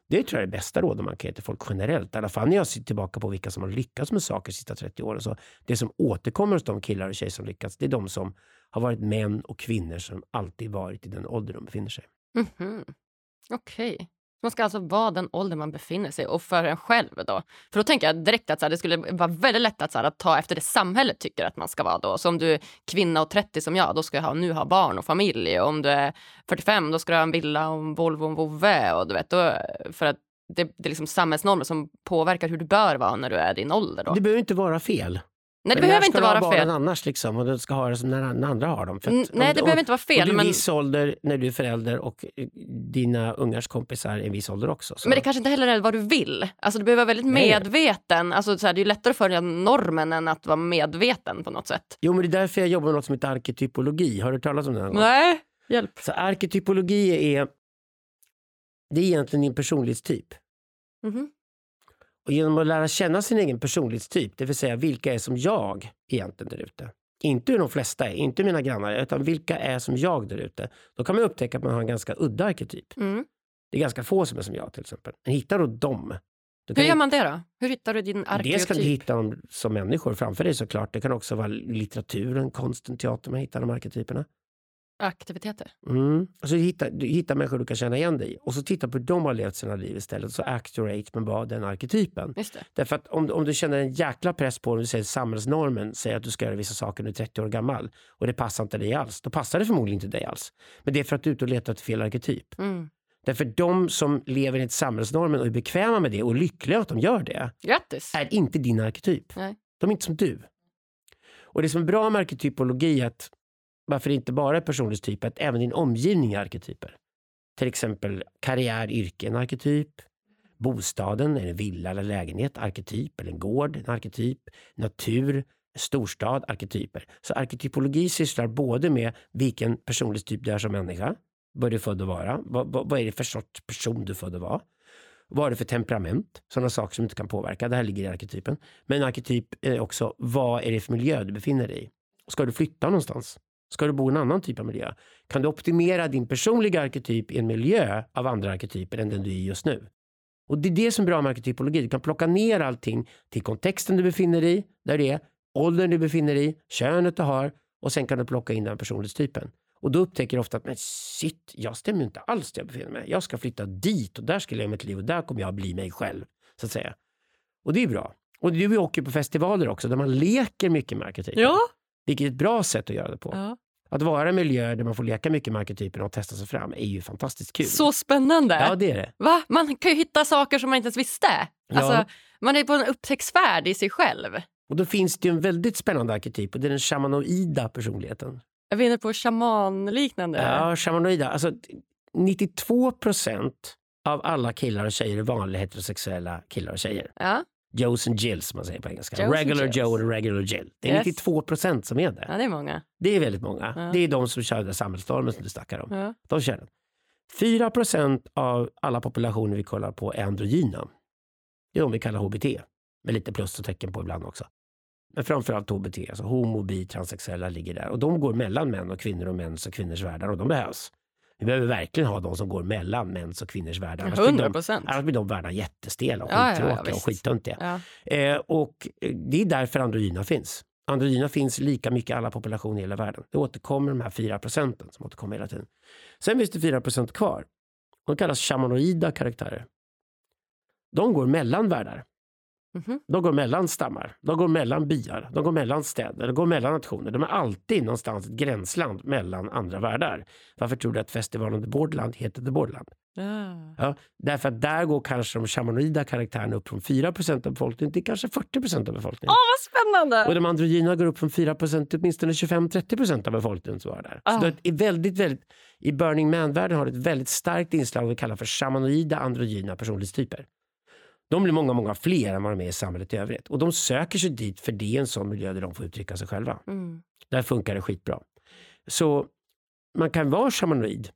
Det tror jag är det bästa rådet man kan ge till folk generellt. I alla fall när jag ser tillbaka på vilka som har lyckats med saker de sista 30 åren. Så det som återkommer hos de killar och tjejer som lyckats, det är de som har varit män och kvinnor som alltid varit i den ålder de befinner sig. Mm -hmm. Okej. Okay. Man ska alltså vara den ålder man befinner sig och för en själv då. För då tänker jag direkt att så här, det skulle vara väldigt lätt att, så här, att ta efter det samhället tycker att man ska vara då. Så om du är kvinna och 30 som jag, då ska jag ha, nu ha barn och familj. Och om du är 45, då ska du ha en villa och en Volvo och en vovve. Och du vet, då, för att det, det är liksom samhällsnormer som påverkar hur du bör vara när du är din ålder. Då. Det behöver inte vara fel. Nej, det Men när behöver ska inte du ha vara barnen fel. annars liksom? Och du ska ha det som när andra har dem. För att Mm, om- nej, det om- behöver inte vara Och du fel. är Men, en viss ålder när du är förälder och eh, dina ungars kompisar är en viss ålder också. Så. men det kanske inte heller är vad du vill. Alltså, du behöver vara väldigt Nej. medveten. Alltså, så här, det är lättare att följa normen än att vara medveten på något sätt. Jo, men det är därför jag jobbar med något som heter arketypologi. Har du talas om det någon gång? Nej, hjälp. Så arketypologi är, det är egentligen din personlighetstyp. Mhm. Och genom att lära känna sin egen personlighetstyp, det vill säga vilka är som jag egentligen där ute. Inte hur de flesta är, inte mina grannar är, utan vilka är som jag där ute. Då kan man upptäcka att man har en ganska udda arketyp. Mm. Det är ganska få som är som jag till exempel. Men hittar du dem? Du Hur gör man det då? Hur hittar du din Dels kan du arketyp? hitta dem som människor framför dig såklart. Det kan också vara litteraturen, konsten, teatern, man hittar de arketyperna. Aktiviteter? Mm. Och så hittar, du hittar människor du kan känna igen dig i. Och så titta på hur de har levt sina liv istället. Så act your age, men bara den arketypen. Just det. Därför att om, om du känner en jäkla press på dig, du säger samhällsnormen säger att du ska göra vissa saker när du är 30 år gammal och det passar inte dig alls, då passar det förmodligen inte dig alls. Men det är för att du är ute och letar efter fel arketyp. Mm. Därför de som lever enligt samhällsnormen och är bekväma med det och lyckliga att de gör det, Grattis! är inte din arketyp. Nej. De är inte som du. Och det som är bra med arketypologi är att varför det inte bara är personlighetstyp, att även din omgivning är arketyper. Till exempel karriär, yrke, en arketyp. Bostaden, är en villa eller lägenhet, arketyp. Eller en gård, en arketyp. Natur, storstad, arketyper. Så arketypologi sysslar både med vilken personlighetstyp du är som människa, vad du är född att vara, vad, vad, vad är det för sorts person du är född att vara. Vad har du för temperament? Sådana saker som du inte kan påverka. Det här ligger i arketypen. Men arketyp är också, vad är det för miljö du befinner dig i? Ska du flytta någonstans? Ska du bo i en annan typ av miljö? Kan du optimera din personliga arketyp i en miljö av andra arketyper än den du är i just nu? Och det är det som är bra med arketypologi. Du kan plocka ner allting till kontexten du befinner dig i, där det är, åldern du befinner dig i, könet du har och sen kan du plocka in den personlighetstypen. Och då upptäcker du ofta att men shit, jag stämmer inte alls där jag befinner mig. Jag ska flytta dit och där ska jag leva mitt liv och där kommer jag bli mig själv. Så att säga. Och det är bra. Och du åker på festivaler också där man leker mycket med arketyper. Ja. Vilket är ett bra sätt att göra det på. ja. Att vara i miljöer där man får leka mycket med arketyperna och testa sig fram är ju fantastiskt kul. Så spännande! Ja, det är det. Va? Man kan ju hitta saker som man inte ens visste. Ja. Alltså, man är på en upptäcktsfärd i sig själv. Och då finns det en väldigt spännande arketyp och det är den shamanoida personligheten. Är inne på shamanliknande. Ja, shamanoida. Alltså, 92 procent av alla killar och tjejer är vanliga heterosexuella killar och tjejer. Ja. Joes and Jills som man säger på engelska. Joes and regular. Joe och regular Jill. Det är Yes. 92 procent som är det. ja, det är många. Det är väldigt många. Ja. Det är de som kör den samhällsstormen som du snackar om. Ja. De kör den. 4 procent av alla populationer vi kollar på är androgyna. Det är de vi kallar HBT. Med lite plus och tecken på ibland också. Men framförallt HBT, alltså homo, bi, transsexuella ligger där. Och de går mellan män och kvinnor och mäns och kvinnors världar och de behövs. Vi behöver verkligen ha de som går mellan mäns och kvinnors världar. Annars blir 100 de, annars blir de världarna jättestela och Ja, ja, ja, skittråkiga och skittöntiga. Eh, och eh, det är därför androgyna finns. Androgyna finns lika mycket i alla populationer i hela världen. Det återkommer de här 4 procenten som återkommer hela tiden. Sen finns det 4 procent kvar. De kallas shamanoida karaktärer. De går mellan världar. Mhm. De går mellan stammar, de går mellan byar, de går mellan städer, de går mellan nationer. De är alltid någonstans ett gränsland mellan andra världar. Varför tror du att festivalen The Borderland heter The Borderland? Ja. Ja, därför att där går kanske de shamanoida karaktärerna upp från 4% av befolkningen till kanske 40% av befolkningen. Åh, vad spännande! Och de androgyna går upp från 4% till åtminstone 25-30% av befolkningen som var där. Ah. Så det är väldigt, väldigt, I Burning Man-världen har det ett väldigt starkt inslag vi kallar för shamanoida androgyna personlighetstyper. De blir många, många fler än vad de är i samhället i övrigt. Och de söker sig dit för det är en sån miljö där de får uttrycka sig själva. Mm. Där funkar det skitbra. Så man kan vara shamanoid.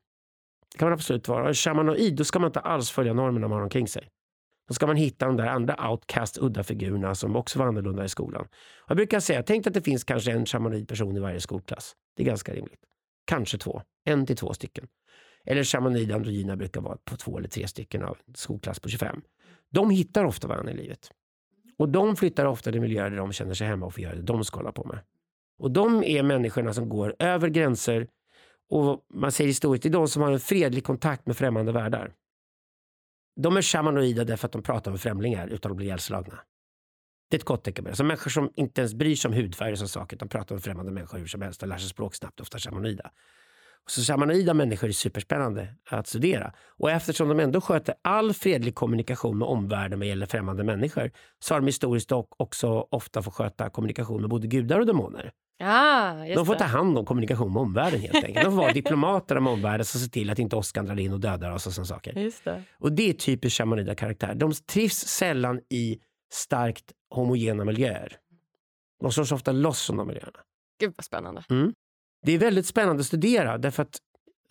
Det kan man absolut vara. En shamanoid, då ska man inte alls följa normerna man har omkring sig. Då ska man hitta de där andra outcast, udda figurerna som också var annorlunda i skolan. Jag brukar säga, tänk att det finns kanske en shamanoid person i varje skolklass. Det är ganska rimligt. Kanske två. En till två stycken. Eller shamanoid androgyna brukar vara på två eller tre stycken av en skolklass på 25. De hittar ofta varandra i livet. Och de flyttar ofta till miljöer där de känner sig hemma och får göra det de ska hålla på med. Och de är människorna som går över gränser och man säger historiskt, det är de som har en fredlig kontakt med främmande världar. De är shamanoida därför att de pratar med främlingar utan att bli ihjälslagna. Det är ett gott tecken på det. Människor som inte ens bryr sig om hudfärg och sådana saker utan pratar med främmande människor hur som helst och lär sig språk snabbt, ofta shamanoida. Så shamanoida människor är superspännande att studera. Och eftersom de ändå sköter all fredlig kommunikation med omvärlden vad gäller främmande människor så har de historiskt också ofta fått sköta kommunikation med både gudar och demoner. Just De får ta hand om kommunikation med omvärlden helt enkelt. De får vara diplomater med omvärlden som ser till att inte Oskar drar in och dödar oss och sådana saker. Just det. Och det är typiskt shamanida karaktär. De trivs sällan i starkt homogena miljöer. De slår sig ofta loss från de miljöerna. Gud vad spännande. Det är väldigt spännande att studera därför att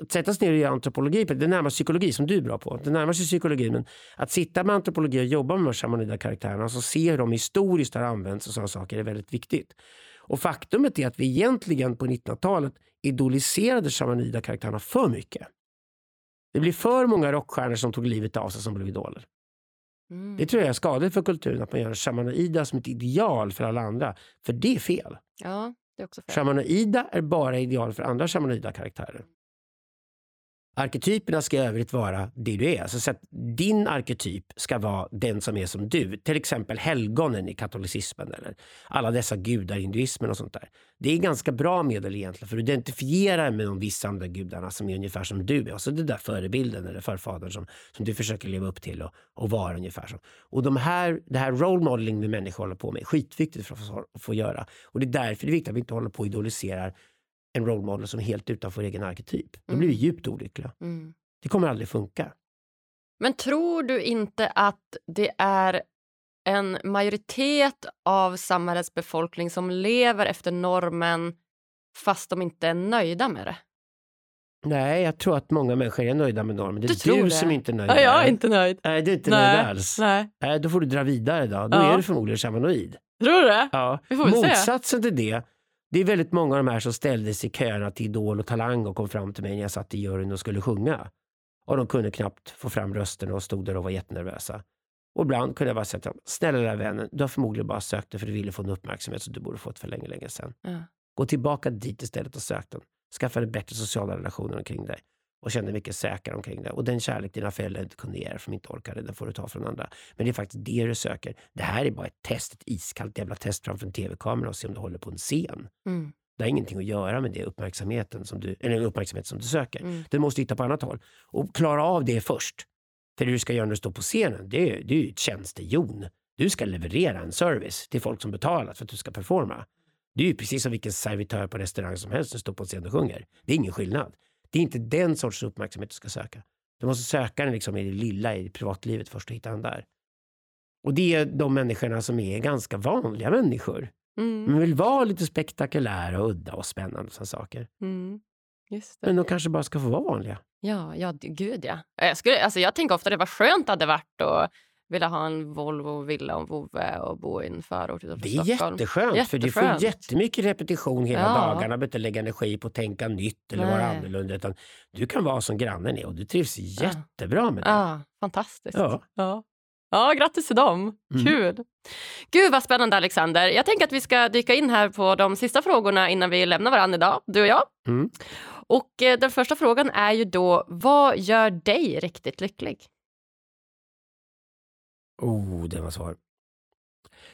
att sätta sig ner och göra antropologi, det närmar sig psykologi som du är bra på. Det närmar sig psykologi, men att sitta med antropologi och jobba med de shamanida karaktärerna och så se hur de historiskt har använts och sådana saker är väldigt viktigt. Och faktumet är att vi egentligen på 1900-talet idoliserade shamanida karaktärerna för mycket. Det blir för många rockstjärnor som tog livet av sig som blev idoler. Mm. Det tror jag är skadligt för kulturen att man gör shamanoida som ett ideal för alla andra. För det är fel. Ja, det är också fel. Shamanoida är bara ideal för andra shamanoida karaktärer. Arketyperna ska i övrigt vara det du är. Alltså, så att din arketyp ska vara den som är som du. Till exempel helgonen i katolicismen eller alla dessa gudar i hinduismen och sånt där. Det är ganska bra medel egentligen för att identifiera med de vissa andra gudarna som är ungefär som du är. Alltså, den där förebilden eller förfadern som, som du försöker leva upp till och, och vara ungefär som. Och de här, det här role modeling vi människor håller på med är skitviktigt för att få, att få göra. Och det är därför det är viktigt att vi inte håller på och idoliserar en role model som är helt utanför egen arketyp. Då blir vi djupt olyckliga. Mm. Det kommer aldrig funka. Men tror du inte att det är en majoritet av samhällets befolkning som lever efter normen fast de inte är nöjda med det? Nej, jag tror att många människor är nöjda med normen. Det Du är tror du det? som inte är nöjd. Ja, jag är inte nöjd. Nej, du är inte Nej, nöjd alls. Nej. Nej, då får du dra vidare då. Då Ja. är du förmodligen shamanoid. Tror du det? Ja. Vi får väl se. Motsatsen till det, det är väldigt många av de här som ställdes i köerna till Idol och Talang och kom fram till mig när jag satt i juryn och skulle sjunga. Och de kunde knappt få fram rösten och stod där och var jättenervösa. Och ibland kunde jag bara säga till dem, snälla lilla vännen, du har förmodligen bara sökt det för du ville få en uppmärksamhet som du borde fått för länge, länge sedan. Ja. Gå tillbaka dit istället och sök den. Skaffa dig bättre sociala relationer omkring dig och känn dig mycket säkrare omkring dig. Och den kärlek dina föräldrar inte kunde ge dig för de inte orkade, den får du ta från andra. Men det är faktiskt det du söker. Det här är bara ett test, ett iskallt jävla test framför en tv-kamera och se om du håller på en scen. Mm. Det har ingenting att göra med det uppmärksamheten som du, eller uppmärksamhet som du söker. Mm. Du måste hitta på annat håll. Och klara av det först. För det du ska göra när du står på scenen, det är, det är ju ett tjänstejon. Du ska leverera en service till folk som betalat för att du ska performa. Det är ju precis som vilken servitör på restaurang som helst som står på en scen och sjunger. Det är ingen skillnad. Det är inte den sorts uppmärksamhet du ska söka. Du måste söka den liksom i det lilla, i privatlivet först och hitta den där. Och det är de människorna som är ganska vanliga människor. Mm. De vill vara lite spektakulära och udda och spännande och såna saker. Mm. Det. Men de kanske bara ska få vara vanliga. Ja, ja, gud ja. Jag, skulle, alltså, jag tänker ofta det var skönt det hade varit att vilja ha en Volvo, villa och vovve och bo i en förort utanför Det är Stockholm. jätteskönt, för du får Jätteskönt. jättemycket repetition hela Ja. dagarna. Du behöver inte lägga energi på att tänka nytt eller vara Nej. annorlunda. Utan du kan vara som grannen är och du trivs jättebra med det. Ja, fantastiskt. Ja. Ja. ja, grattis till dem. Mm. Kul. Gud vad spännande Alexander. Jag tänker att vi ska dyka in här på de sista frågorna innan vi lämnar varandra idag, du och jag. Mm. Och eh, den första frågan är ju då, vad gör dig riktigt lycklig? Oh, det var svar.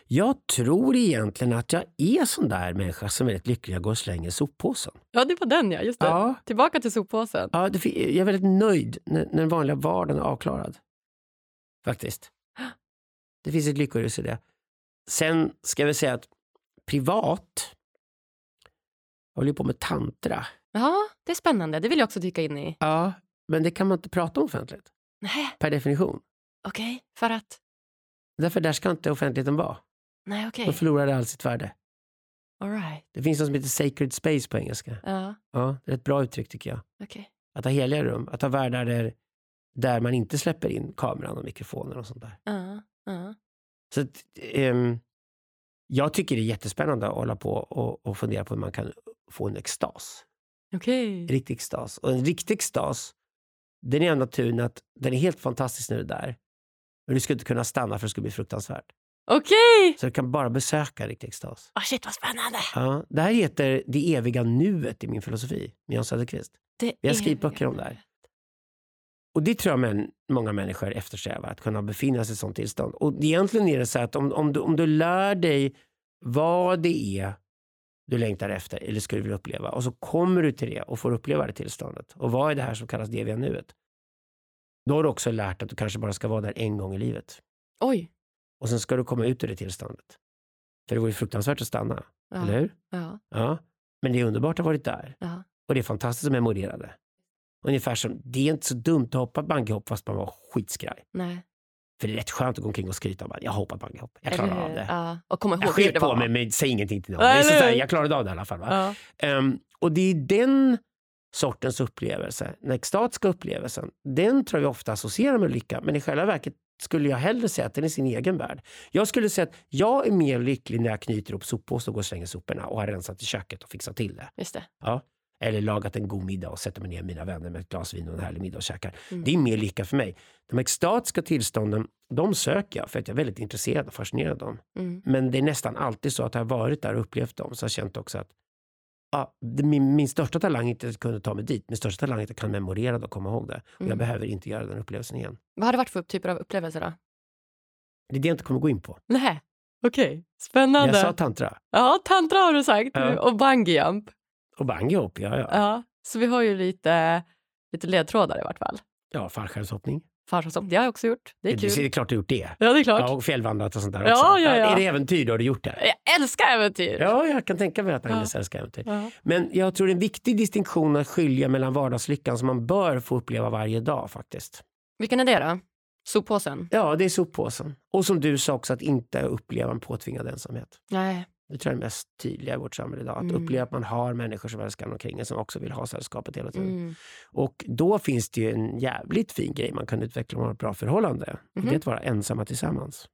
Jag tror egentligen att jag är sån där människa som är rätt lycklig. Jag går och slänger soppåsen. Ja, det var den ja, just det. Ja, Tillbaka till soppåsen. ja det, jag är väldigt nöjd när, när den vanliga vardagen är avklarad. Faktiskt. Det finns ett lyckorus i det. Sen ska väl säga att privat, jag håller ju på med tantra. Ja, det är spännande. Det vill jag också dyka in i. Ja, men det kan man inte prata om offentligt. Nej, Per definition. okej. För att? Därför där ska inte offentligheten vara. Nej, okej. Då förlorar det all sitt värde. All right. Det finns något som heter sacred space på engelska. Ja, Ja, det är ett bra uttryck tycker jag. okej. Att ha heliga rum, att ha världar där, där man inte släpper in kameran och mikrofonen och sånt där. Ja, ja. Så att, ehm, jag tycker det är jättespännande att hålla på och, och fundera på hur man kan få en extas. En riktig extas. Och en riktig extas, den är av naturen att den är helt fantastisk när du är där. Men du skulle inte kunna stanna för det skulle bli fruktansvärt. Okej! Så du kan bara besöka riktig extas. Ah, shit vad spännande! Ja, det här heter Det eviga nuet i min filosofi, med Jan Söderqvist. Det Vi har skrivit böcker om det här. Och det tror jag men, många människor eftersträvar, att kunna befinna sig i ett sånt tillstånd. Och egentligen är det så att om, om, du, om du lär dig vad det är du längtar efter eller skulle vilja uppleva och så kommer du till det och får uppleva det tillståndet. Och vad är det här som kallas det eviga nuet? Då har du också lärt att du kanske bara ska vara där en gång i livet. Oj. Och sen ska du komma ut ur det tillståndet. För det vore fruktansvärt att stanna, Ja. eller hur? Ja. Ja. Men det är underbart att ha varit där. Ja. Och det är fantastiskt att memorera det. Ungefär som, det är inte så dumt att hoppa bungyhopp fast man var skitskraj. Nej. För det är rätt skönt att gå omkring och skryta om att jag har hoppat bungyhopp. Jag klarade av det. Ja. Och komma Jag ihåg sket det på mig men säg ingenting till någon. Så så här, jag klarade av det i alla fall. Ja. Ehm, och det är den sortens upplevelse, den extatiska upplevelsen, den tror jag vi ofta associerar med lycka. Men i själva verket skulle jag hellre säga att den är sin egen värld. Jag skulle säga att jag är mer lycklig när jag knyter upp soppåsen och går och slänger soporna och har rensat i köket och fixat till det. Just det. Ja. Eller lagat en god middag och sätter mig ner med mina vänner med ett glas vin och en härlig middag och käkar. Mm. Det är mer lycka för mig. De extatiska tillstånden, de söker jag för att jag är väldigt intresserad och fascinerad av dem. Mm. Men det är nästan alltid så att jag har varit där och upplevt dem så jag har känt också att ja, min, min största talang inte kunna ta mig dit. Min största talang är att jag kan memorera det och komma ihåg det. Och jag Mm. behöver inte göra den upplevelsen igen. Vad har det varit för typer av upplevelser då? Det är det jag inte kommer gå in på. Nej. Okej. Spännande. Jag sa tantra Ja, tantra har du sagt. Ja. Och bungyjump. och bungyhopp, ja, ja. Ja. Så vi har ju lite, lite ledtrådar i vart fall. ja fallskärmshoppning. Farshoppning, det har jag också gjort. Det är Det, kul. det är klart du har gjort det. Ja, det är klart. Ja, och fjällvandrat och sånt där Ja, också. ja, ja. Är det äventyr då har du gjort det? Jag älskar äventyr. Ja, jag kan tänka mig att Agnes Ja. älskar äventyr. Ja. Men jag tror det är en viktig distinktion att skilja mellan vardagslyckan som man bör få uppleva varje dag faktiskt. Vilken är det då? Soppåsen? Ja, det är soppåsen. Och som du sa också, att inte uppleva en påtvingad ensamhet. Nej. Det tror jag är det mest tydliga i vårt samhälle idag. Att Mm. uppleva att man har människor som älskar en omkring en som också vill ha sällskapet hela tiden. Mm. Och då finns det ju en jävligt fin grej man kan utveckla om man har ett bra förhållande. Och Mhm. Det är att vara ensamma tillsammans.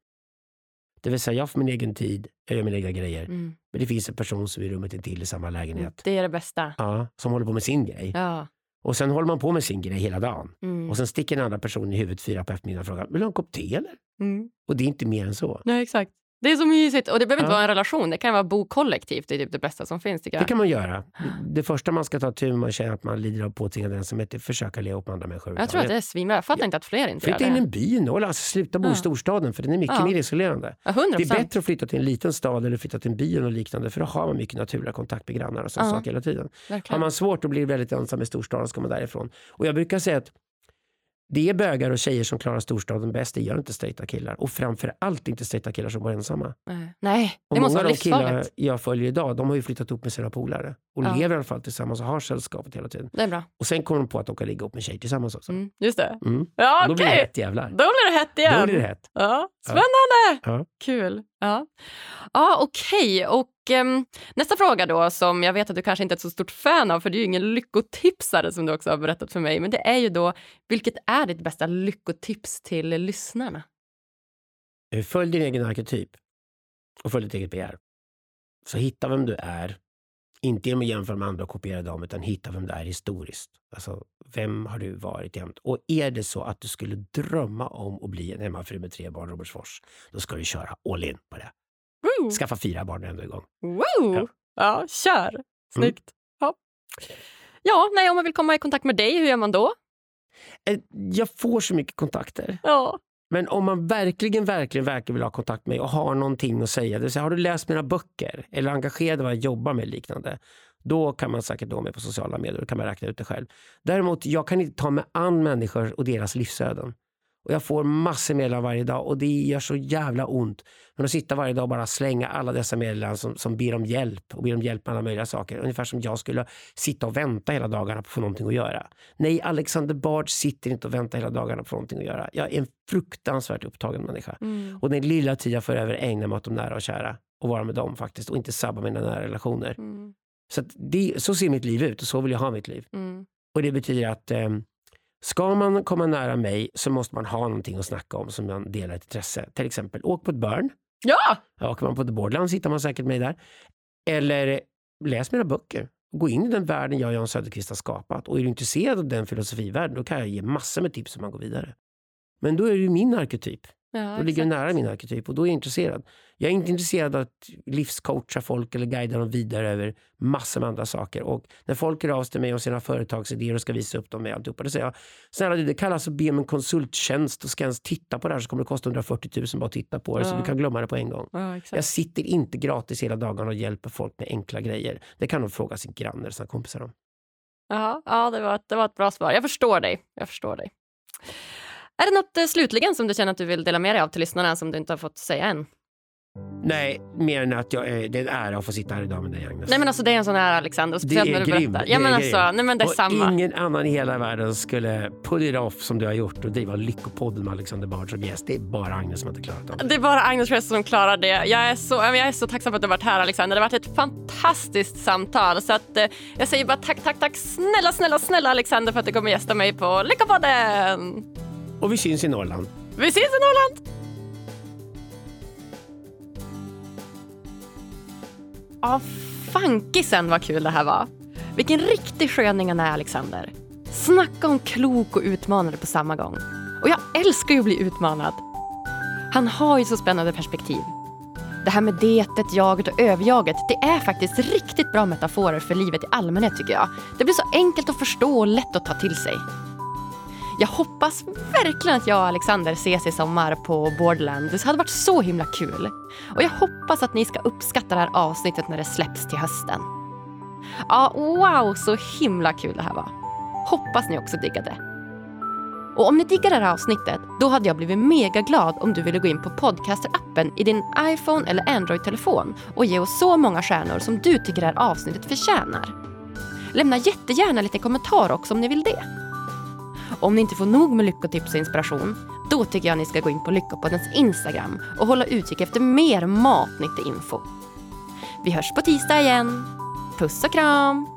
Det vill säga, jag får min egen tid, jag gör mina egna grejer. Mm. Men det finns en person som är i rummet intill i samma lägenhet. Det är det bästa. Ja, som håller på med sin grej. Ja. Och sen håller man på med sin grej hela dagen. Mm. Och sen sticker den andra personen i huvudet fyra på eftermiddagen och frågar, vill du ha en kopp te eller? Mm. Och det är inte mer än så. Nej, exakt. Det är så mysigt. Och det behöver inte Ja. vara en relation, det kan vara bo kollektivt. Det är typ det bästa som finns Det kan man göra. Det första man ska ta tur man känner att man lider av påtvingad ensamhet är att försöka leva ihop med andra människor. Jag tror att det är svinbra. Jag fattar inte att fler inte gör Flytta in i det. en by i Norrland. Alltså, sluta bo Ja. i storstaden för den är mycket Ja. mer isolerande. Ja, 100 Det är bättre att flytta till en liten stad eller flytta till en by och liknande för då har man mycket naturliga kontakt med grannar och sådana saker hela tiden. Har Verkligen. man svårt att bli väldigt ensam i storstaden ska man därifrån. Och jag brukar säga att det är bögar och tjejer som klarar storstaden bäst, det gör inte straighta killar. Och framför allt inte straighta killar som bor ensamma. Nej. Nej, Och det måste många vara av de killar livsfarligt. jag följer idag, de har ju flyttat upp med sina polare. Och Ja. lever i alla fall tillsammans och har sällskapet hela tiden. Det är bra. Och sen kommer de på att de kan ligga upp med tjejer tillsammans också. Mm, just det. Mm. Ja, Då blir det hett jävlar. Då blir det hett igen. Då blir det hett. Ja, spännande! Ja. Kul. Ja, ja okej. Och ehm, nästa fråga då, som jag vet att du kanske inte är ett så stort fan av, för du är ju ingen lyckotipsare som du också har berättat för mig, men det är ju då, vilket är ditt bästa lyckotips till lyssnarna? Eh, Följ din egen arketyp och följ ditt eget begär. Så hitta vem du är, inte genom att jämföra med andra och kopiera dem, utan hitta vem du är historiskt. Alltså, vem har du varit jämt? Och är det så att du skulle drömma om att bli en hemmafru med tre barn, Robertsfors, då ska du köra all in på det. Woo! Skaffa fyra barn ändå igång. Woo! Ja. Mm. Ja, kör! Snyggt. Ja. ja, nej, om man vill komma i kontakt med dig, hur gör man då? Eh, Jag får så mycket kontakter. Ja, men om man verkligen, verkligen, verkligen vill ha kontakt med mig och har någonting att säga, det vill säga har du läst mina böcker eller är engagerad i vad jag jobbar med liknande, då kan man säkert nå mig på sociala medier och kan man räkna ut det själv. Däremot, jag kan inte ta mig an människor och deras livsöden. Och jag får massor meddelanden varje dag och det gör så jävla ont. Men att sitta varje dag och bara slänga alla dessa meddelanden som, som ber om hjälp och ber om hjälp med alla möjliga saker. Ungefär som jag skulle sitta och vänta hela dagarna på att få någonting att göra. Nej, Alexander Bard sitter inte och väntar hela dagarna på att få någonting att göra. Jag är en fruktansvärt upptagen människa. mm. Och den lilla tid jag får över ägnar mig åt de nära och kära och vara med dem faktiskt och inte sabba mina nära relationer. Mm. Så, det, så ser mitt liv ut och så vill jag ha mitt liv. Mm. Och det betyder att eh, ska man komma nära mig så måste man ha någonting att snacka om som man delar ett intresse. Till exempel åk på ett burn. ja! Åker man på The Borderlands hittar man säkert mig där. Eller läs mina böcker. Gå in i den världen jag och Jan Söderqvist har skapat. Och är du intresserad av den filosofivärlden då kan jag ge massor med tips hur man går vidare. Men då är det ju min arketyp. Ja Då ligger exakt. nära min arketyp och då är jag intresserad. Jag är inte intresserad av att livscoacha folk eller guida dem vidare över massor med andra saker. Och när folk hör av sig till mig om sina företagsidéer och ska visa upp dem med alltihopa, då säger jag snälla du, det kallas att be om en konsulttjänst och ska ens titta på det här så kommer det kosta 140 000 bara att titta på det så Ja. du kan glömma det på en gång. Ja. Jag sitter inte gratis hela dagarna och hjälper folk med enkla grejer. Det kan de fråga sin granne eller sina kompisar om. Jaha, ja, det var, ett, det var ett bra svar. Jag förstår dig. Jag förstår dig. Är det något eh, slutligen som du känner att du vill dela med dig av till lyssnarna som du inte har fått säga än? Nej, mer än att jag, det är en ära att få sitta här idag med dig Agnes. Nej men alltså det är en sån här Alexander, och Det är när du grym, berättar. det Ja men grym. alltså, nej men det är och samma. ingen annan i hela världen skulle pull it off som du har gjort och driva Lyckopodden med Alexander Bard som gäst. Det är bara Agnes som inte klarat av det. Det är bara Agnes som klarar det. Jag är, så, jag är så tacksam för att du har varit här Alexander. Det har varit ett fantastiskt samtal. Så att, eh, jag säger bara tack, tack, tack snälla, snälla, snälla Alexander för att du kommer gästa mig på Lyckopodden. Och vi syns i Norrland. Vi syns i Norrland! Ja, fankisen vad kul det här var. Vilken riktig sköning han är, Alexander. Snacka om klok och utmanande på samma gång. Och jag älskar ju att bli utmanad. Han har ju så spännande perspektiv. Det här med detet, jaget och överjaget, det är faktiskt riktigt bra metaforer för livet i allmänhet tycker jag. Det blir så enkelt att förstå och lätt att ta till sig. Jag hoppas verkligen att jag och Alexander ses i sommar på Borderland. Det hade varit så himla kul. Och jag hoppas att ni ska uppskatta det här avsnittet när det släpps till hösten. Ja, wow, så himla kul det här var. Hoppas ni också diggade. Och om ni diggar det här avsnittet, då hade jag blivit mega glad om du ville gå in på Podcaster-appen i din iPhone eller Android-telefon och ge oss så många stjärnor som du tycker det här avsnittet förtjänar. Lämna jättegärna lite kommentar också om ni vill det. Om ni inte får nog med lyckotips och inspiration, då tycker jag ni ska gå in på Lyckopoddens Instagram och hålla utkik efter mer matnyttig info. Vi hörs på tisdag igen. Puss och kram!